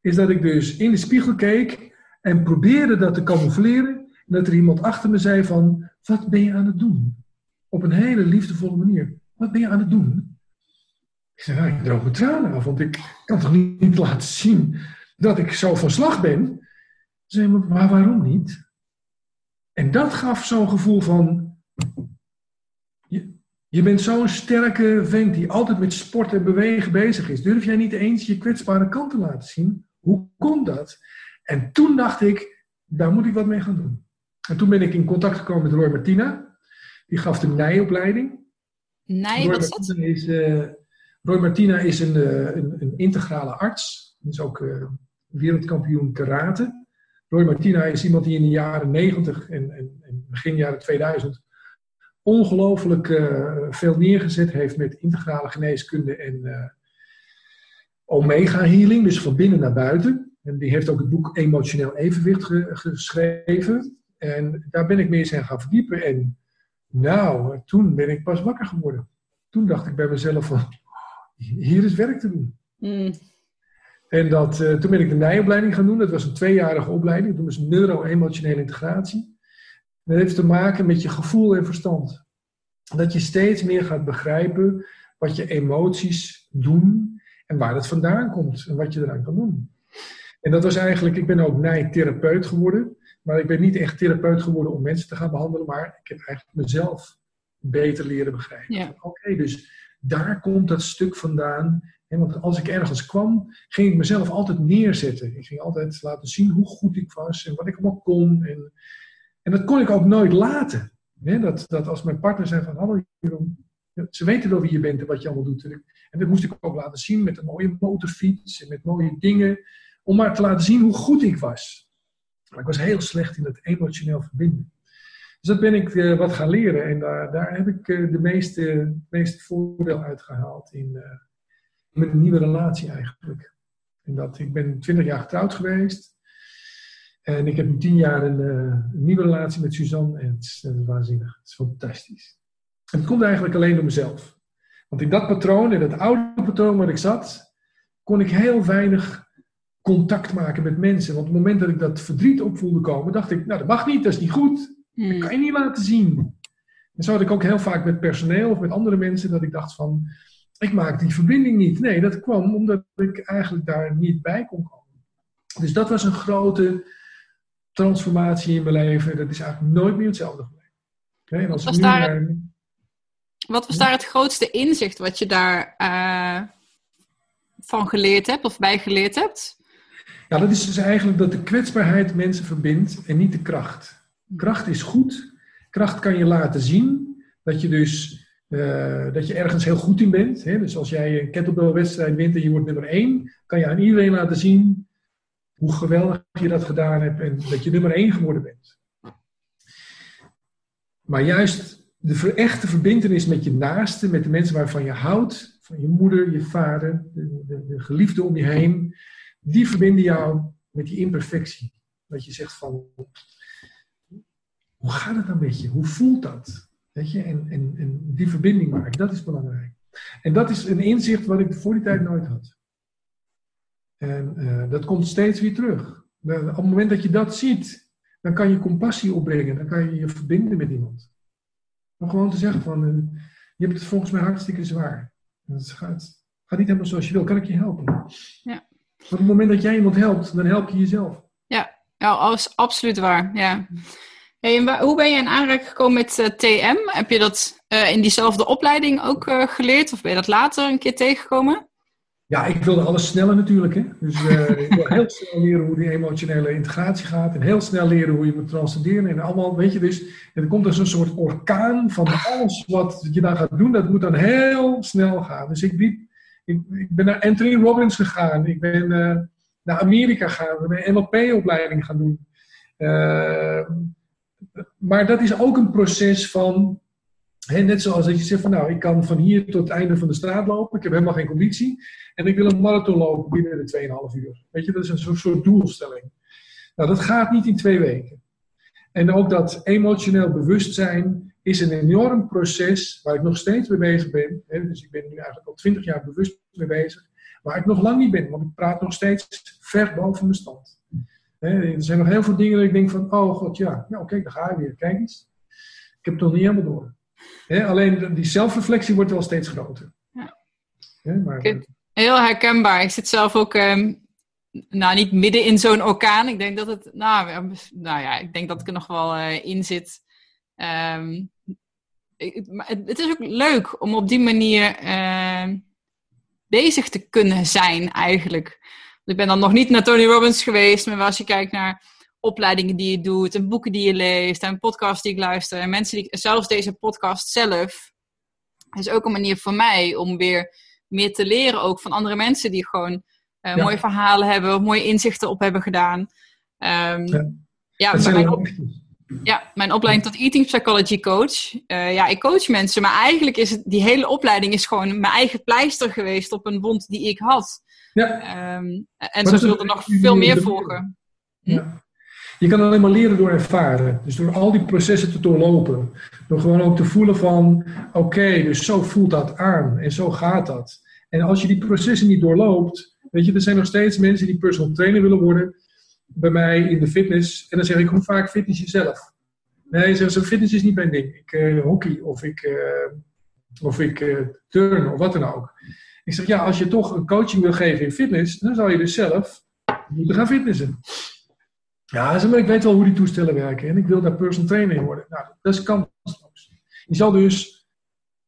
Is dat ik dus in de spiegel keek en probeerde dat te camoufleren. En dat er iemand achter me zei van, wat ben je aan het doen? Op een hele liefdevolle manier. Wat ben je aan het doen? Ik zei, nou, ik droog mijn tranen af, want ik kan toch niet laten zien dat ik zo van slag ben? Ze zei, maar waarom niet? En dat gaf zo'n gevoel van, je, je bent zo'n sterke vent die altijd met sport en bewegen bezig is. Durf jij niet eens je kwetsbare kant te laten zien? Hoe komt dat? En toen dacht ik, daar moet ik wat mee gaan doen. En toen ben ik in contact gekomen met Roy Martina. Die gaf de nijopleiding. Nee, wat is dat? Is, uh, Roy Martina is een, een, een, integrale arts. Hij is ook wereldkampioen karate. Roy Martina is iemand die in de jaren 90 en, en, en begin jaren 2000 ongelooflijk veel neergezet heeft met integrale geneeskunde en omega healing, dus van binnen naar buiten. En die heeft ook het boek Emotioneel Evenwicht geschreven. En daar ben ik meer eens gaan verdiepen. En nou, toen ben ik pas wakker geworden. Toen dacht ik bij mezelf van, hier is werk te doen. Mm. En dat, uh, toen ben ik de nijopleiding gaan doen. Dat was een tweejarige opleiding. Dat was neuro-emotionele integratie. Dat heeft te maken met je gevoel en verstand. Dat je steeds meer gaat begrijpen wat je emoties doen en waar het vandaan komt en wat je eraan kan doen. En dat was eigenlijk, ik ben ook nijtherapeut geworden. Maar ik ben niet echt therapeut geworden om mensen te gaan behandelen, maar ik heb eigenlijk mezelf beter leren begrijpen. Ja. Oké, dus daar komt dat stuk vandaan. Want als ik ergens kwam, ging ik mezelf altijd neerzetten. Ik ging altijd laten zien hoe goed ik was en wat ik allemaal kon. En, en dat kon ik ook nooit laten. dat, dat als mijn partner zei van, hallo Jeroen, ze weten wel wie je bent en wat je allemaal doet. En dat moest ik ook laten zien met een mooie motorfiets en met mooie dingen. Om maar te laten zien hoe goed ik was. Maar ik was heel slecht in het emotioneel verbinden. Dus dat ben ik uh, wat gaan leren. En daar, daar heb ik uh, de meeste, meeste voordeel uit gehaald in, uh, mijn nieuwe relatie eigenlijk. En dat, ik ben 20 jaar getrouwd geweest. En ik heb nu 10 jaar een, nieuwe relatie met Suzanne. En het het is waanzinnig. Het is fantastisch. En het komt eigenlijk alleen door mezelf. Want in dat patroon, in dat oude patroon waar ik zat, kon ik heel weinig contact maken met mensen. Want op het moment dat ik dat verdriet op voelde komen, dacht ik, nou dat mag niet, dat is niet goed. Dat hmm. kan je niet laten zien. En zo had ik ook heel vaak met personeel of met andere mensen dat ik dacht van, ik maak die verbinding niet. Nee, dat kwam omdat ik eigenlijk daar niet bij kon komen. Dus dat was een grote transformatie in mijn leven. Dat is eigenlijk nooit meer hetzelfde gebleven. als was daar, wat was daar het grootste inzicht wat je daar uh, van geleerd hebt of bij geleerd hebt? Ja, dat is dus eigenlijk dat de kwetsbaarheid mensen verbindt en niet de kracht. Kracht is goed. Kracht kan je laten zien dat je dus uh, dat je ergens heel goed in bent. Hè? Dus als jij een kettlebell-wedstrijd wint en je wordt nummer één, kan je aan iedereen laten zien hoe geweldig je dat gedaan hebt en dat je nummer één geworden bent. Maar juist de echte verbindenis met je naaste, met de mensen waarvan je houdt, van je moeder, je vader, de, de, de geliefde om je heen, die verbinden jou met die imperfectie. Dat je zegt van, hoe gaat het dan met je? Hoe voelt dat? Weet je? En, en, en die verbinding maken, dat is belangrijk. En dat is een inzicht wat ik voor die tijd nooit had. En uh, dat komt steeds weer terug. Op het moment dat je dat ziet, dan kan je compassie opbrengen. Dan kan je je verbinden met iemand. Om gewoon te zeggen van, uh, je hebt het volgens mij hartstikke zwaar. Het gaat, gaat niet helemaal zoals je wil. Kan ik je helpen? Ja. Op het moment dat jij iemand helpt, dan help je jezelf. Ja, ja absoluut waar. Ja. Hey, hoe ben je in aanraking gekomen met uh, eh, TM? Heb je dat uh, in diezelfde opleiding ook uh, geleerd? Of ben je dat later een keer tegengekomen? Ja, ik wilde alles sneller natuurlijk. Hè? Dus ik wil heel snel leren hoe die emotionele integratie gaat. En heel snel leren hoe je moet transcenderen. En allemaal, weet je, dus er komt dus een soort orkaan van alles wat je dan gaat doen. Dat moet dan heel snel gaan. Dus ik, liep, ik, ik ben naar Anthony Robbins gegaan. Ik ben uh, naar Amerika gegaan. We hebben een NLP-opleiding gaan doen. Uh, maar dat is ook een proces van net zoals dat je zegt van nou, ik kan van hier tot het einde van de straat lopen. Ik heb helemaal geen conditie. En ik wil een marathon lopen binnen de 2,5 uur. Weet je, dat is een soort, doelstelling. Nou, dat gaat niet in twee weken. En ook dat emotioneel bewustzijn is een enorm proces waar ik nog steeds mee bezig ben. dus ik ben nu eigenlijk al 20 jaar bewust mee bezig. Waar ik nog lang niet ben, want ik praat nog steeds ver boven mijn stand. er zijn nog heel veel dingen dat ik denk van, oh god, ja, ja oké, daar ga je weer. Kijk eens. Ik heb het nog niet helemaal door alleen die zelfreflectie wordt wel steeds groter. Ja. maar, Heel herkenbaar. Ik zit zelf ook, um, nou niet midden in zo'n orkaan. Ik denk dat het, nou, nou ja, ik denk dat ik er nog wel uh, in zit. Um, het, is ook leuk om op die manier uh, bezig te kunnen zijn eigenlijk. Ik ben dan nog niet naar Tony Robbins geweest, maar als je kijkt naar opleidingen die je doet, en boeken die je leest, en podcasts die ik luister, en mensen die, zelfs deze podcast zelf, is ook een manier voor mij om weer meer te leren ook van andere mensen die gewoon uh, mooie verhalen hebben, of mooie inzichten op hebben gedaan. Um, ja, ja mijn, op, ja, mijn opleiding tot eating psychology coach. Uh, ja, ik coach mensen, maar eigenlijk is het, die hele opleiding is gewoon mijn eigen pleister geweest op een wond die ik had. Ja. Um, en zo zullen er nog veel meer volgen. Hm? Ja. Je kan alleen maar leren door ervaren. Dus door al die processen te doorlopen. Door gewoon ook te voelen van, oké, dus zo voelt dat aan en zo gaat dat. En als je die processen niet doorloopt, weet je, er zijn nog steeds mensen die personal trainer willen worden bij mij in de fitness. En dan zeg ik, hoe vaak fitness jezelf? Nee, ze fitness is niet mijn ding. Ik uh, hockey of ik, uh, of ik uh, turn of wat dan ook. Ik zeg, ja, als je toch een coaching wil geven in fitness, dan zou je dus zelf moeten gaan fitnessen. Ja, maar ik weet wel hoe die toestellen werken en ik wil daar personal trainer in worden. Nou, dat is kansloos. Je zal dus,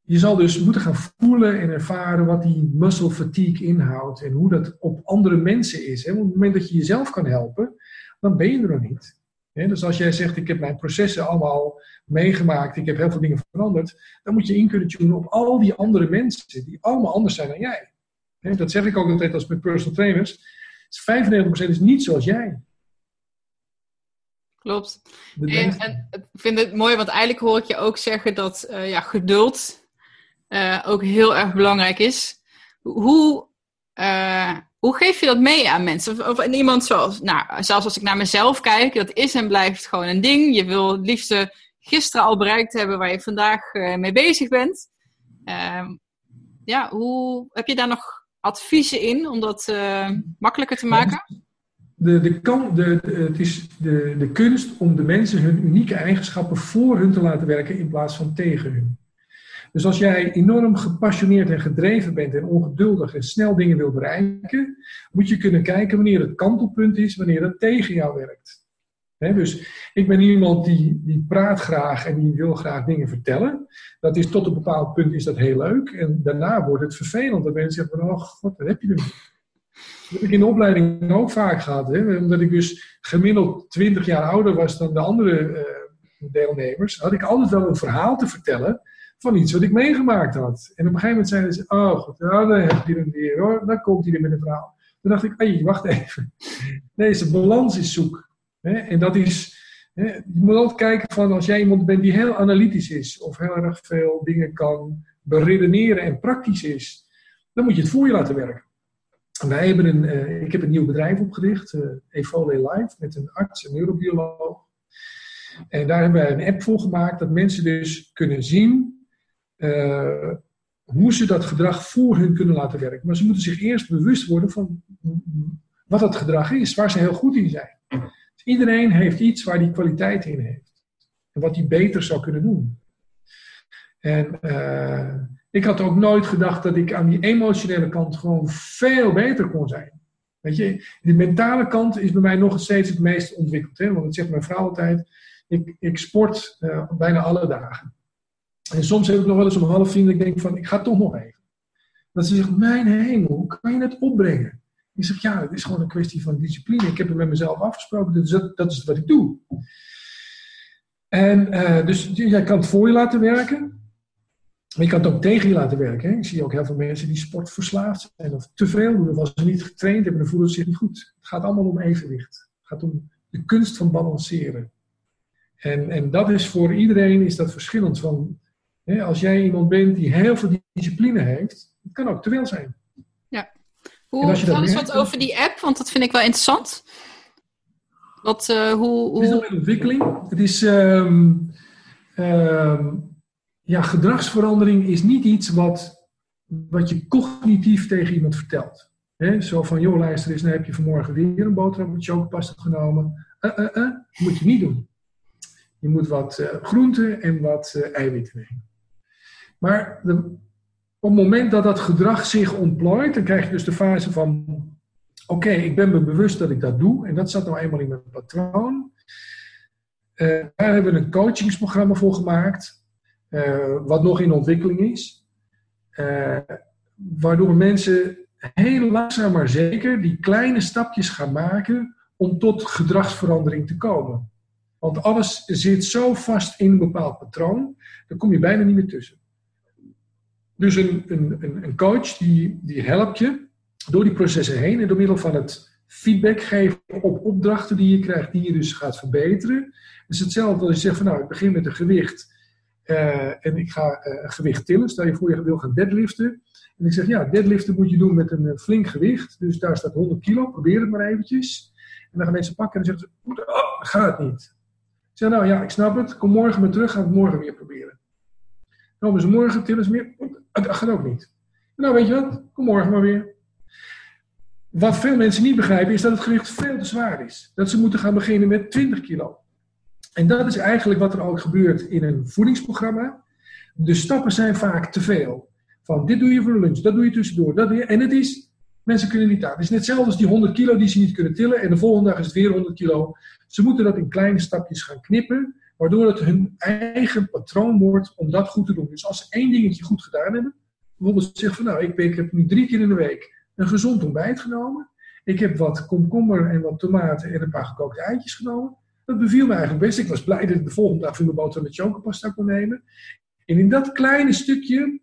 je zal dus moeten gaan voelen en ervaren wat die muscle fatigue inhoudt en hoe dat op andere mensen is. Op het moment dat je jezelf kan helpen, dan ben je er nog niet. Dus als jij zegt, ik heb mijn processen allemaal meegemaakt, ik heb heel veel dingen veranderd, dan moet je in kunnen tunen op al die andere mensen die allemaal anders zijn dan jij. Dat zeg ik ook altijd als met personal trainers. 95% is niet zoals jij. Klopt. En, en, ik vind het mooi, want eigenlijk hoor ik je ook zeggen dat uh, ja, geduld uh, ook heel erg belangrijk is. Hoe, uh, hoe geef je dat mee aan mensen? Of, of iemand zoals, nou, zelfs als ik naar mezelf kijk, dat is en blijft gewoon een ding. Je wil het liefste gisteren al bereikt hebben waar je vandaag mee bezig bent. Ehm, ja, hoe heb je daar nog adviezen in om dat makkelijker te maken? de, de, kan, de, het is de, de kunst om de mensen hun unieke eigenschappen voor hun te laten werken in plaats van tegen hun. Dus als jij enorm gepassioneerd en gedreven bent en ongeduldig en snel dingen wil bereiken, moet je kunnen kijken wanneer het kantelpunt is, wanneer het tegen jou werkt. dus ik ben iemand die, die praat graag en die wil graag dingen vertellen. Dat is tot een bepaald punt is dat heel leuk. En daarna wordt het vervelend. Dat mensen zeggen van, oh god, wat heb je nu? Dat heb ik in de opleiding ook vaak gehad. Hè? Omdat ik dus gemiddeld 20 jaar ouder was dan de andere uh, deelnemers, had ik altijd wel een verhaal te vertellen van iets wat ik meegemaakt had. En op een gegeven moment zeiden ze, oh god, nou, dan heb je hem weer hoor, dan komt hij er met een verhaal. Toen dacht ik, hey, wacht even. Deze balans is zoek. Hè? En dat is, hè, je moet altijd kijken van als jij iemand bent die heel analytisch is, of heel erg veel dingen kan beredeneren en praktisch is, dan moet je het voor je laten werken. Wij hebben een, uh, ik heb een nieuw bedrijf opgericht, uh, Evole Live, met een arts, een neurobioloog. En daar hebben wij een app voor gemaakt, dat mensen dus kunnen zien uh, hoe ze dat gedrag voor hun kunnen laten werken. Maar ze moeten zich eerst bewust worden van wat dat gedrag is, waar ze heel goed in zijn. Dus iedereen heeft iets waar die kwaliteit in heeft. En wat hij beter zou kunnen doen. En ik had ook nooit gedacht dat ik aan die emotionele kant gewoon veel beter kon zijn. Weet je, de mentale kant is bij mij nog steeds het meest ontwikkeld. Hè? Want dat zegt mijn vrouw altijd. Ik, ik sport uh, bijna alle dagen. En soms heb ik nog wel eens om half tien dat ik denk van, ik ga toch nog even. Dat ze zegt, mijn hemel, hoe kan je het opbrengen? Ik zeg, ja, het is gewoon een kwestie van discipline. Ik heb het met mezelf afgesproken, dus dat, dat is wat ik doe. En uh, dus jij kan het voor je laten werken. Maar je kan het ook tegen je laten werken. Hè? Ik zie ook heel veel mensen die sportverslaafd zijn of te veel doen of als ze niet getraind hebben, dan voelen ze zich niet goed. Het gaat allemaal om evenwicht. Het gaat om de kunst van balanceren. En, en dat is voor iedereen is dat verschillend. Van, als jij iemand bent die heel veel discipline heeft, het kan ook te veel zijn. Ja. Hoe, vertel eens wat over die app, want dat vind ik wel interessant. Wat, uh, hoe, hoe... Het is nog in ontwikkeling. Het is... Um, um, ja, gedragsverandering is niet iets wat, wat je cognitief tegen iemand vertelt. He, zo van, joh, luister eens, nou heb je vanmorgen weer een boterham met chocopasta genomen. Uh, uh, uh, moet je niet doen. Je moet wat groenten en wat eiwitten nemen. Maar de, op het moment dat dat gedrag zich ontplooit, dan krijg je dus de fase van, oké, ik ben me bewust dat ik dat doe. En dat zat nou eenmaal in mijn patroon. Uh, daar hebben we een coachingsprogramma voor gemaakt. Eh, wat nog in ontwikkeling is. Uh, waardoor mensen heel langzaam maar zeker die kleine stapjes gaan maken om tot gedragsverandering te komen. Want alles zit zo vast in een bepaald patroon, daar kom je bijna niet meer tussen. Dus een, een, een coach die, die helpt je door die processen heen en door middel van het feedback geven op opdrachten die je krijgt, die je dus gaat verbeteren. Is hetzelfde als je zegt van nou, ik begin met een gewicht uh, en ik ga uh, gewicht tillen. Stel je voor je wil gaan deadliften. En ik zeg ja, deadliften moet je doen met een flink gewicht. Dus daar staat 100 kilo, probeer het maar eventjes. En dan gaan mensen pakken en zeggen ze, oh, gaat niet. Ik zeg nou ja, ik snap het, kom morgen maar terug, gaan we het morgen weer proberen. Komen ze morgen, tillen ze meer, het gaat ook niet. Nou weet je wat, kom morgen maar weer. Wat veel mensen niet begrijpen is dat het gewicht veel te zwaar is. Dat ze moeten gaan beginnen met 20 kilo. En dat is eigenlijk wat er ook gebeurt in een voedingsprogramma. De stappen zijn vaak te veel. Van dit doe je voor lunch, dat doe je tussendoor. Dat doe en het is, mensen kunnen niet aan. Het is net hetzelfde als die 100 kilo die ze niet kunnen tillen. En de volgende dag is het weer 100 kilo. Ze moeten dat in kleine stapjes gaan knippen. Waardoor het hun eigen patroon wordt om dat goed te doen. Dus als ze één dingetje goed gedaan hebben. Bijvoorbeeld zeggen van nou, ik, ik heb nu drie keer in de week een gezond ontbijt genomen. Ik heb wat komkommer en wat tomaten en een paar gekookte eitjes genomen. Dat beviel me eigenlijk best. Ik was blij dat ik de volgende dag mijn boter met chocopasta kon nemen. En in dat kleine stukje,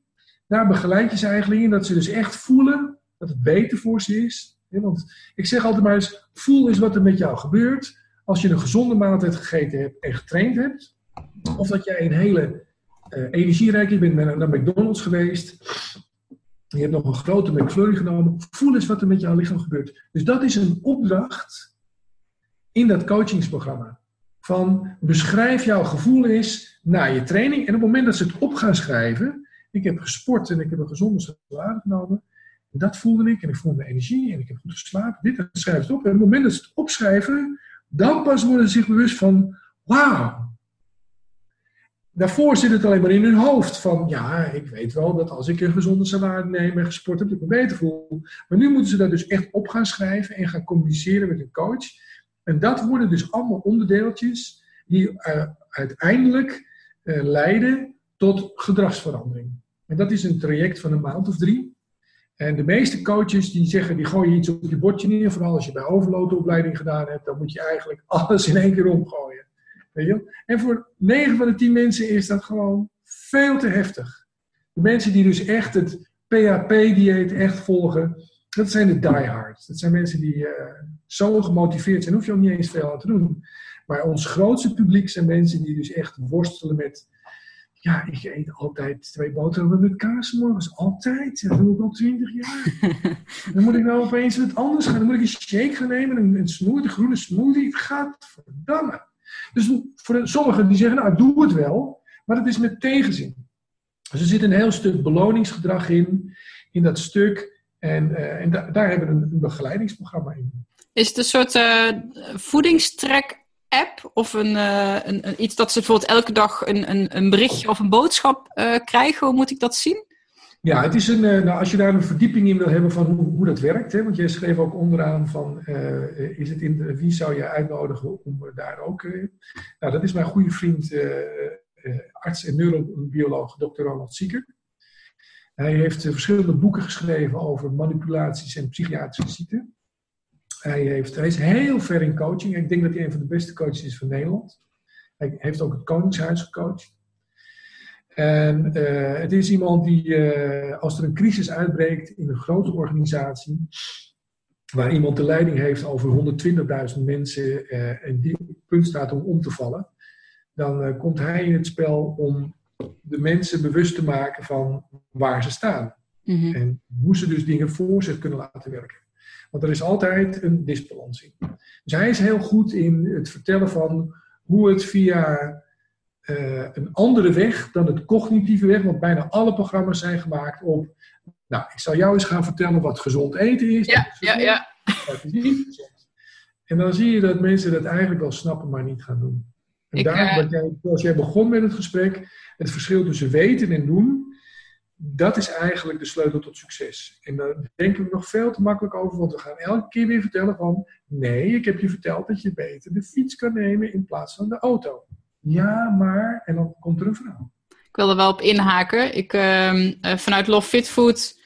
daar begeleid je ze eigenlijk in dat ze dus echt voelen dat het beter voor ze is. Want ik zeg altijd maar eens, voel eens wat er met jou gebeurt als je een gezonde maaltijd gegeten hebt en getraind hebt. Of dat jij een hele uh, energierijke, je bent naar McDonald's geweest je hebt nog een grote McFlurry genomen. Voel eens wat er met jouw lichaam gebeurt. Dus dat is een opdracht in dat coachingsprogramma. Van beschrijf jouw gevoel eens na je training. En op het moment dat ze het op gaan schrijven. Ik heb gesport en ik heb een gezonde salade genomen. En dat voelde ik en ik voelde energie en ik heb goed geslapen. Dit schrijf het op. En op het moment dat ze het opschrijven. Dan pas worden ze zich bewust van. Wauw, Daarvoor zit het alleen maar in hun hoofd van, ja, ik weet wel dat als ik een gezonde salade neem en gesport heb, dat ik me beter voel. Maar nu moeten ze dat dus echt op gaan schrijven en gaan communiceren met een coach. En dat worden dus allemaal onderdeeltjes die uh, uiteindelijk uh, leiden tot gedragsverandering. En dat is een traject van een maand of drie. En de meeste coaches die zeggen, die gooien iets op je bordje neer. Vooral als je bij overloadopleiding gedaan hebt, dan moet je eigenlijk alles in één keer omgooien. Weet je? En voor 9 van de 10 mensen is dat gewoon veel te heftig. De mensen die dus echt het PHP-dieet echt volgen, dat zijn de diehards. Dat zijn mensen die uh, zo gemotiveerd zijn, hoef je ook niet eens veel aan te doen. Maar ons grootste publiek zijn mensen die dus echt worstelen met, ja, ik eet altijd twee boterhammen met kaas morgens. Altijd. Dat doe ik al twintig jaar. dan moet ik nou opeens wat anders gaan. Dan moet ik een shake gaan nemen, een, een smoothie, een groene smoothie. Het gaat verdamme. Dus voor sommigen die zeggen, nou ik doe het wel, maar het is met tegenzin. Dus er zit een heel stuk beloningsgedrag in, in dat stuk. En, uh, en daar hebben we een, een, begeleidingsprogramma in. Is het een soort uh, voedingstrek app of een, uh, een, een, iets dat ze bijvoorbeeld elke dag een, een, een berichtje of een boodschap krijgen? Hoe moet ik dat zien? Ja, het is een, nou, als je daar een verdieping in wil hebben van hoe, hoe dat werkt, hè, want jij schreef ook onderaan van is het in, wie zou je uitnodigen om daar ook. Nou, dat is mijn goede vriend, arts en neurobioloog Dr. Ronald Zieker. Hij heeft verschillende boeken geschreven over manipulaties en psychiatrische ziekten. Hij, heeft, hij is heel ver in coaching. Ik denk dat hij een van de beste coaches is van Nederland. Hij heeft ook het Koningshuis gecoacht. En uh, het is iemand die, uh, als er een crisis uitbreekt in een grote organisatie, waar iemand de leiding heeft over 120.000 mensen uh, en die op het punt staat om om te vallen, dan komt hij in het spel om de mensen bewust te maken van waar ze staan. Mm-hmm. En hoe ze dus dingen voor zich kunnen laten werken. Want er is altijd een disbalans in. Dus hij is heel goed in het vertellen van hoe het via uh, een andere weg dan het cognitieve weg, want bijna alle programma's zijn gemaakt op. Nou, ik zal jou eens gaan vertellen wat gezond eten is. Ja, ja, ja. Dat is niet gezond. En dan zie je dat mensen dat eigenlijk wel snappen, maar niet gaan doen. En ik, daarom, uh... jij, als jij begon met het gesprek, het verschil tussen weten en doen, dat is eigenlijk de sleutel tot succes. En daar denken we nog veel te makkelijk over, want we gaan elke keer weer vertellen van, nee, ik heb je verteld dat je beter de fiets kan nemen in plaats van de auto. Ja, maar. En dan komt er een verhaal. Ik wil er wel op inhaken. Ik, uh, vanuit Love Fit Food.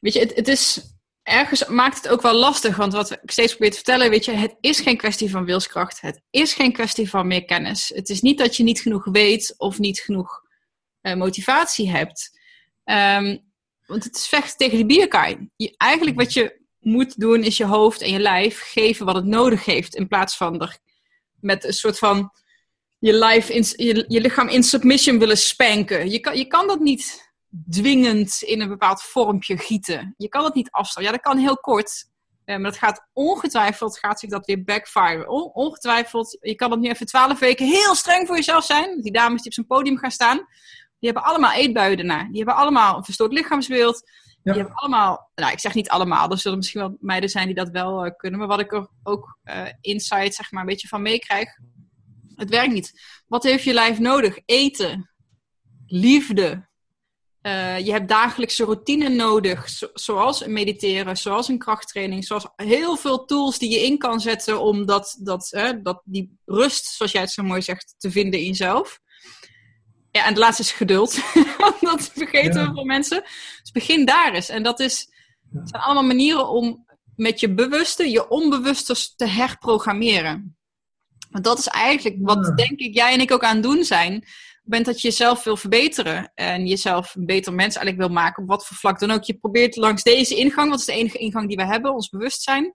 Weet je, het, is. Ergens maakt het ook wel lastig, want wat ik steeds probeer te vertellen, weet je, het is geen kwestie van wilskracht. Het is geen kwestie van meer kennis. Het is niet dat je niet genoeg weet of niet genoeg uh, motivatie hebt. Ehm, want het is vechten tegen die bierkaai. Eigenlijk wat je moet doen is je hoofd en je lijf geven wat het nodig heeft. In plaats van er met een soort van je, life in, je, lichaam in submission willen spanken. Je kan, je kan dat niet dwingend in een bepaald vormpje gieten. Je kan het niet afstaan. Ja, dat kan heel kort. Uh, maar dat gaat ongetwijfeld gaat zich dat weer backfire. ongetwijfeld, je kan het nu even twaalf weken heel streng voor jezelf zijn. Die dames die op zijn podium gaan staan, die hebben allemaal eetbuien daarna. Die hebben allemaal een verstoord lichaamsbeeld. Die hebben allemaal, nou ik zeg niet allemaal, er zullen misschien wel meiden zijn die dat wel uh, kunnen. Maar wat ik er ook uh, insight zeg maar een beetje van meekrijg. Het werkt niet. Wat heeft je lijf nodig? Eten. Liefde. Uh, je hebt dagelijkse routine nodig, zoals mediteren, zoals een krachttraining, zoals heel veel tools die je in kan zetten om dat, dat, dat, die rust, zoals jij het zo mooi zegt, te vinden in jezelf. Ja, en de laatste is geduld. dat vergeten we voor mensen. Dus begin daar eens. En dat is, zijn allemaal manieren om met je bewuste, je onbewuste te herprogrammeren. Want dat is eigenlijk wat, denk ik, jij en ik ook aan het doen zijn bent dat je jezelf wil verbeteren en jezelf een beter mens eigenlijk wil maken, op wat voor vlak dan ook. Je probeert langs deze ingang, wat is de enige ingang die we hebben, ons bewustzijn,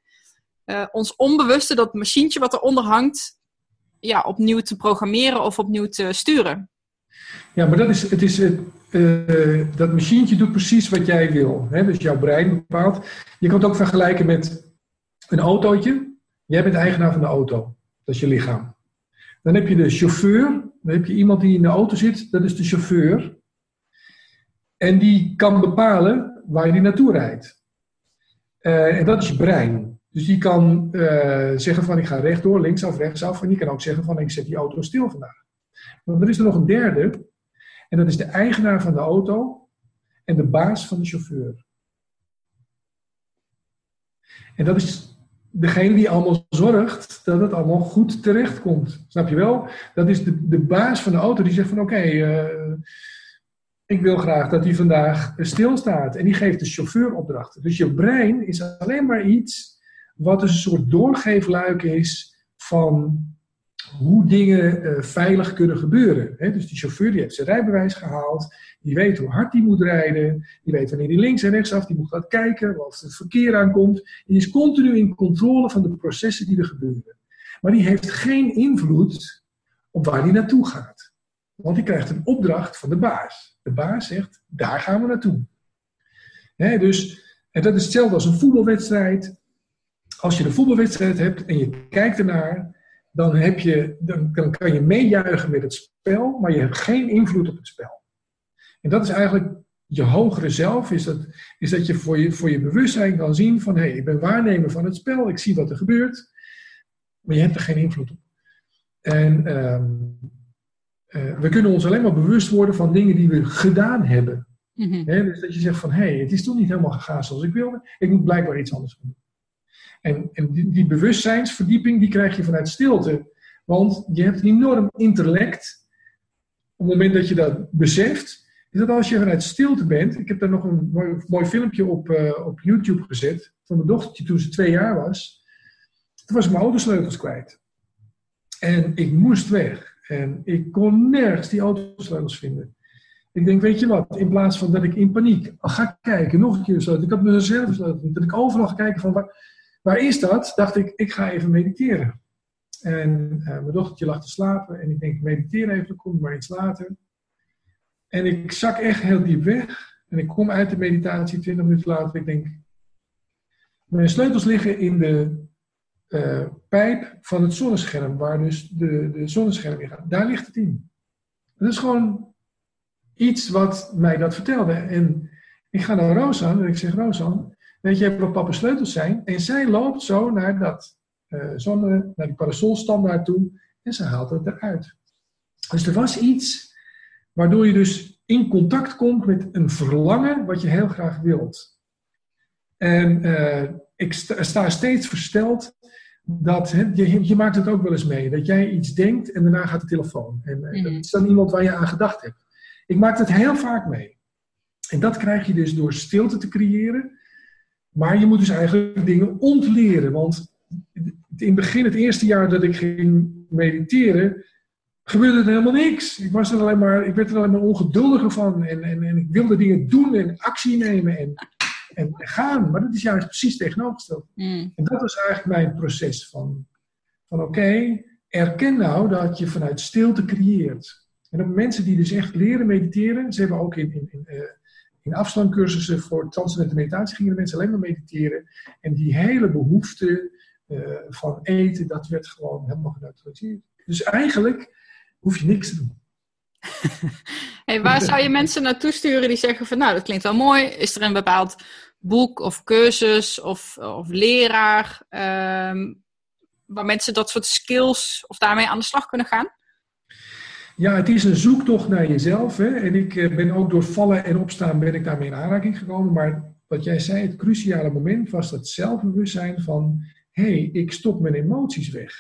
uh, ons onbewuste, dat machientje wat eronder hangt, ja, opnieuw te programmeren of opnieuw te sturen. Ja, maar dat is, het is, uh, dat machientje doet precies wat jij wil. Hè? Dus jouw brein bepaalt. Je kan het ook vergelijken met een autootje. Jij bent eigenaar van de auto. Dat is je lichaam. Dan heb je de chauffeur, dan heb je iemand die in de auto zit, dat is de chauffeur. En die kan bepalen waar je naartoe rijdt. Uh, en dat is je brein. Dus die kan uh, zeggen van ik ga rechtdoor, linksaf, rechtsaf. En die kan ook zeggen van ik zet die auto stil vandaag. Maar er is er nog een derde. En dat is de eigenaar van de auto en de baas van de chauffeur. En dat is degene die allemaal zorgt dat het allemaal goed terecht komt. Snap je wel? Dat is de, de baas van de auto die zegt van oké, eh, ik wil graag dat hij vandaag stilstaat. En die geeft de chauffeur opdrachten. Dus je brein is alleen maar iets wat een soort doorgeefluik is van hoe dingen uh, veilig kunnen gebeuren. Hè? Dus die chauffeur die heeft zijn rijbewijs gehaald, die weet hoe hard hij moet rijden, die weet wanneer hij links en rechts af, die moet gaan kijken of het verkeer aankomt. Die is continu in controle van de processen die er gebeuren. Maar die heeft geen invloed op waar hij naartoe gaat. Want die krijgt een opdracht van de baas. De baas zegt, daar gaan we naartoe. Hè, dus, en dat is hetzelfde als een voetbalwedstrijd. Als je een voetbalwedstrijd hebt en je kijkt ernaar, dan, heb je, dan, dan kan je meejuichen met het spel, maar je hebt geen invloed op het spel. En dat is eigenlijk je hogere zelf, is dat, is dat je voor, je voor je bewustzijn kan zien van hé, hey, ik ben waarnemer van het spel, ik zie wat er gebeurt, maar je hebt er geen invloed op. En uh, uh, we kunnen ons alleen maar bewust worden van dingen die we gedaan hebben. Mm dus dat je zegt van hé, hey, het is toch niet helemaal gegaan zoals ik wilde, ik moet blijkbaar iets anders doen. En, en die, die, bewustzijnsverdieping die krijg je vanuit stilte. Want je hebt een enorm intellect. Op het moment dat je dat beseft, is dat als je vanuit stilte bent. Ik heb daar nog een mooi, mooi filmpje op, uh, op YouTube gezet. Van mijn dochtertje toen ze twee jaar was. Toen was ik mijn autosleutels kwijt. En ik moest weg. En ik kon nergens die autosleutels vinden. Ik denk, weet je wat, in plaats van dat ik in paniek ga kijken, nog een keer zo. Ik had mezelf dat ik overal ga kijken van waar, Waar is dat? Dacht ik, ik ga even mediteren. En uh, mijn dochtertje lag te slapen en ik denk, mediteer even, kom maar iets later. En ik zak echt heel diep weg. En ik kom uit de meditatie 20 minuten later. Ik denk, mijn sleutels liggen in de uh, pijp van het zonnescherm, waar dus de, de zonnescherm in gaat. Daar ligt het in. Dat is gewoon iets wat mij dat vertelde. En ik ga naar Rosan en ik zeg, Rosan, Weet je wat papa's sleutels zijn? En zij loopt zo naar, dat, uh, zonne, naar die parasolstandaard toe en ze haalt het eruit. Dus er was iets waardoor je dus in contact komt met een verlangen wat je heel graag wilt. En uh, ik sta, steeds versteld dat, je, je, maakt het ook wel eens mee, dat jij iets denkt en daarna gaat de telefoon. En uh, dat is dan iemand waar je aan gedacht hebt. Ik maak het heel vaak mee. En dat krijg je dus door stilte te creëren maar je moet dus eigenlijk dingen ontleren. Want in het begin, het eerste jaar dat ik ging mediteren, gebeurde er helemaal niks. Ik, was er alleen maar, ik werd er alleen maar ongeduldiger van. En, en, en ik wilde dingen doen en actie nemen en, en, gaan. Maar dat is juist precies tegenovergesteld. Mm. En dat was eigenlijk mijn proces van, van oké, erken nou dat je vanuit stilte creëert. En op mensen die dus echt leren mediteren, ze hebben ook in, in, in, uh, in afstandcursussen voor transcendente meditatie gingen de mensen alleen maar mediteren. En die hele behoefte uh, van eten, dat werd gewoon helemaal geneutraliseerd. Dus eigenlijk hoef je niks te doen. hey, waar zou je mensen naartoe sturen die zeggen van nou, dat klinkt wel mooi. Is er een bepaald boek of cursus of, of leraar um, waar mensen dat soort skills of daarmee aan de slag kunnen gaan? Ja, het is een zoektocht naar jezelf. Hè? En ik ben ook door vallen en opstaan ben ik daarmee in aanraking gekomen. Maar wat jij zei, het cruciale moment was dat zelfbewustzijn van... hé, hey, ik stop mijn emoties weg.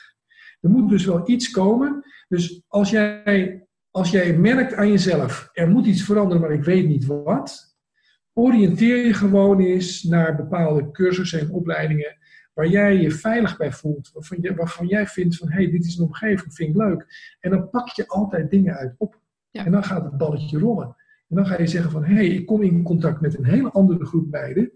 Er moet dus wel iets komen. Dus als jij, als jij merkt aan jezelf, er moet iets veranderen, maar ik weet niet wat... oriënteer je gewoon eens naar bepaalde cursussen en opleidingen waar jij je veilig bij voelt, waarvan, je, waarvan jij vindt van hé, hey, dit is een omgeving, vind ik leuk. En dan pak je altijd dingen uit op. Ja. En dan gaat het balletje rollen. En dan ga je zeggen van hé, hey, ik kom in contact met een hele andere groep meiden.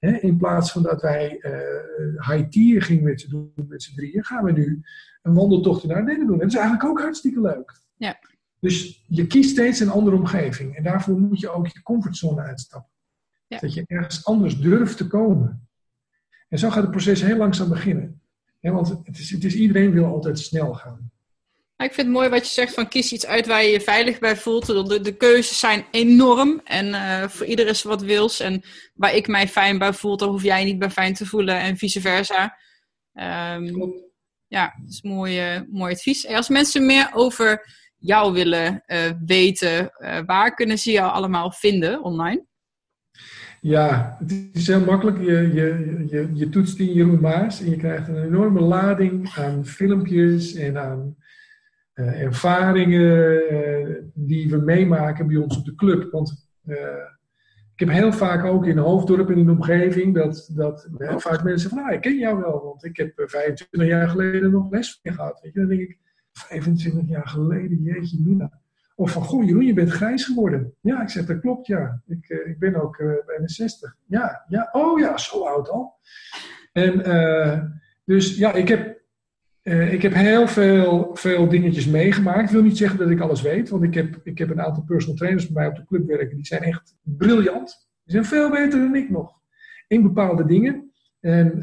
In plaats van dat wij uh, high tier gingen met z'n doen met z'n drieën, gaan we nu een wandeltocht naar Ardennen doen. En dat is eigenlijk ook hartstikke leuk. Ja. Dus je kiest steeds een andere omgeving. En daarvoor moet je ook je comfortzone uitstappen. Ja. Dat je ergens anders durft te komen. En zo gaat het proces heel langzaam beginnen. Ja, want het is, het is, iedereen wil altijd snel gaan. Ik vind het mooi wat je zegt van kies iets uit waar je je veilig bij voelt. De, de keuzes zijn enorm en uh, voor ieder is wat wils. En waar ik mij fijn bij voel, daar hoef jij niet bij fijn te voelen en vice versa. Um, ja, dat is mooi, uh, mooi advies. En als mensen meer over jou willen uh, weten, waar kunnen ze jou allemaal vinden online? Ja, het is heel makkelijk. Je, je, je, je toetst in Jeroen Maas en je krijgt een enorme lading aan filmpjes en aan uh, ervaringen uh, die we meemaken bij ons op de club. Want uh, ik heb heel vaak ook in Hoofddorp en in de omgeving dat, dat vaak mensen van, ah, ik ken jou wel, want ik heb 25 jaar geleden nog les je gehad. Weet je? Dan denk ik, 25 jaar geleden, jeetje mina. Of van, goh Jeroen, je bent grijs geworden. Ja, ik zeg, dat klopt, ja. Ik, uh, ik ben ook uh, bijna 60. Ja, ja, oh ja, zo oud al. En uh, dus ja, ik heb, ik heb heel veel, veel dingetjes meegemaakt. Ik wil niet zeggen dat ik alles weet, want ik heb, ik heb een aantal personal trainers bij mij op de club werken. Die zijn echt briljant. Die zijn veel beter dan ik nog. In bepaalde dingen. En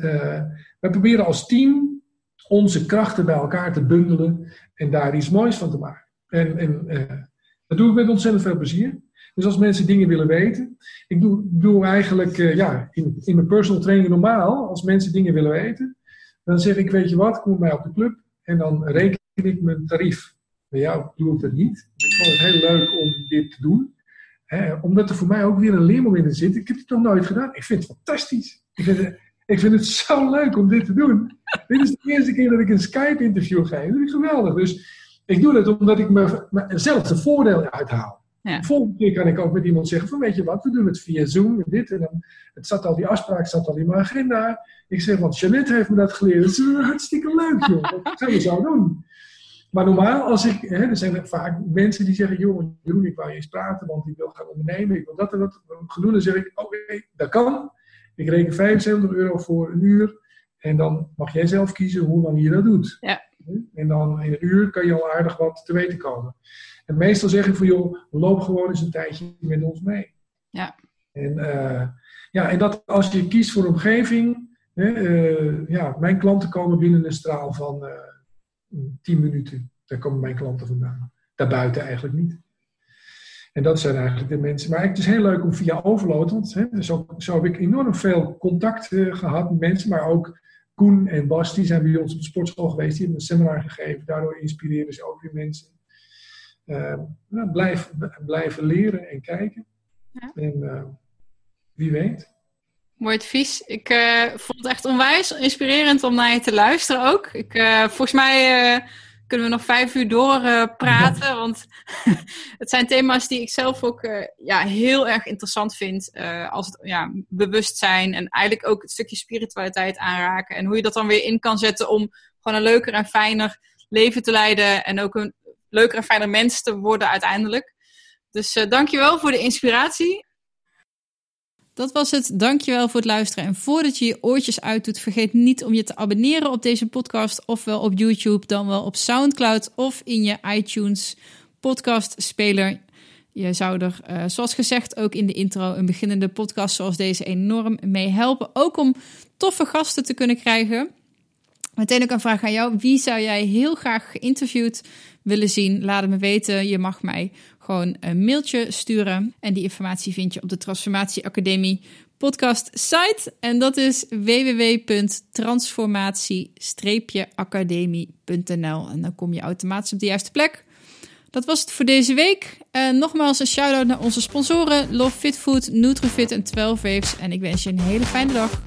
wij proberen als team onze krachten bij elkaar te bundelen en daar iets moois van te maken. En, en uh, dat doe ik met ontzettend veel plezier. Dus als mensen dingen willen weten. Ik doe, doe eigenlijk uh, ja, in, in mijn personal training normaal. Als mensen dingen willen weten. Dan zeg ik, weet je wat, kom bij op de club. En dan reken ik mijn tarief. Bij jou doe ik dat niet. Ik vond het heel leuk om dit te doen. Omdat er voor mij ook weer een leermoment in zit. Ik heb het nog nooit gedaan. Ik vind het fantastisch. Ik vind het, ik vind het zo leuk om dit te doen. dit is de eerste keer dat ik een Skype-interview geef. Dat vind ik geweldig. Dus ik doe dat omdat ik mezelf de voordeel uithaal. Ja. Volgende keer kan ik ook met iemand zeggen van weet je wat, we doen het via Zoom en dit en dan. Het zat al, die afspraak zat al in mijn agenda. Ik zeg, want Jeannette heeft me dat geleerd. Dat is hartstikke leuk joh, dat gaan we zo doen. Maar normaal, als ik, hè, er zijn vaak mensen die zeggen, joh, Jeroen, ik wou je eens praten, want ik wil gaan ondernemen, ik wil dat en dat gaan. Dan zeg ik, oké, okay, dat kan. Ik reken 75 euro voor een uur. En dan mag jij zelf kiezen hoe lang je dat doet. Ja. En dan in een uur kan je al aardig wat te weten komen. En meestal zeg ik van joh, loop gewoon eens een tijdje met ons mee. Ja. En, uh, ja, en dat als je kiest voor omgeving, hè, uh, ja, mijn klanten komen binnen een straal van uh, 10 minuten. Daar komen mijn klanten vandaan. Daarbuiten eigenlijk niet. En dat zijn eigenlijk de mensen. Maar het is heel leuk om via Overload, want hè, zo, zo heb ik enorm veel contact gehad met mensen, maar ook Koen en Bas, die zijn bij ons op de sportschool geweest. Die hebben een seminar gegeven. Daardoor inspireren ze ook weer mensen. Uh, nou, blijf, blijven leren en kijken. Ja. En uh, wie weet. Mooi advies. Ik uh, vond het echt onwijs inspirerend om naar je te luisteren ook. Ik, volgens mij kunnen we nog vijf uur door praten. Ja. Want het zijn thema's die ik zelf ook ja, heel erg interessant vind. als het ja, bewustzijn en eigenlijk ook het stukje spiritualiteit aanraken. En hoe je dat dan weer in kan zetten om gewoon een leuker en fijner leven te leiden. En ook een leuker en fijner mens te worden uiteindelijk. Dus dankjewel voor de inspiratie. Dat was het. Dankjewel voor het luisteren. En voordat je je oortjes uitdoet, vergeet niet om je te abonneren op deze podcast. Ofwel op YouTube, dan wel op Soundcloud of in je iTunes podcast speler. Je zou er, uh, zoals gezegd, ook in de intro een beginnende podcast zoals deze enorm mee helpen. Ook om toffe gasten te kunnen krijgen. Meteen ook een vraag aan jou. Wie zou jij heel graag geïnterviewd willen zien? Laat het me weten. Je mag mij gewoon een mailtje sturen. En die informatie vind je op de Transformatie Academie podcast site. En dat is www.transformatie-academie.nl. En dan kom je automatisch op de juiste plek. Dat was het voor deze week. Nogmaals een shout-out naar onze sponsoren Love Fit Food, Nutrifit en 12 Waves. En ik wens je een hele fijne dag.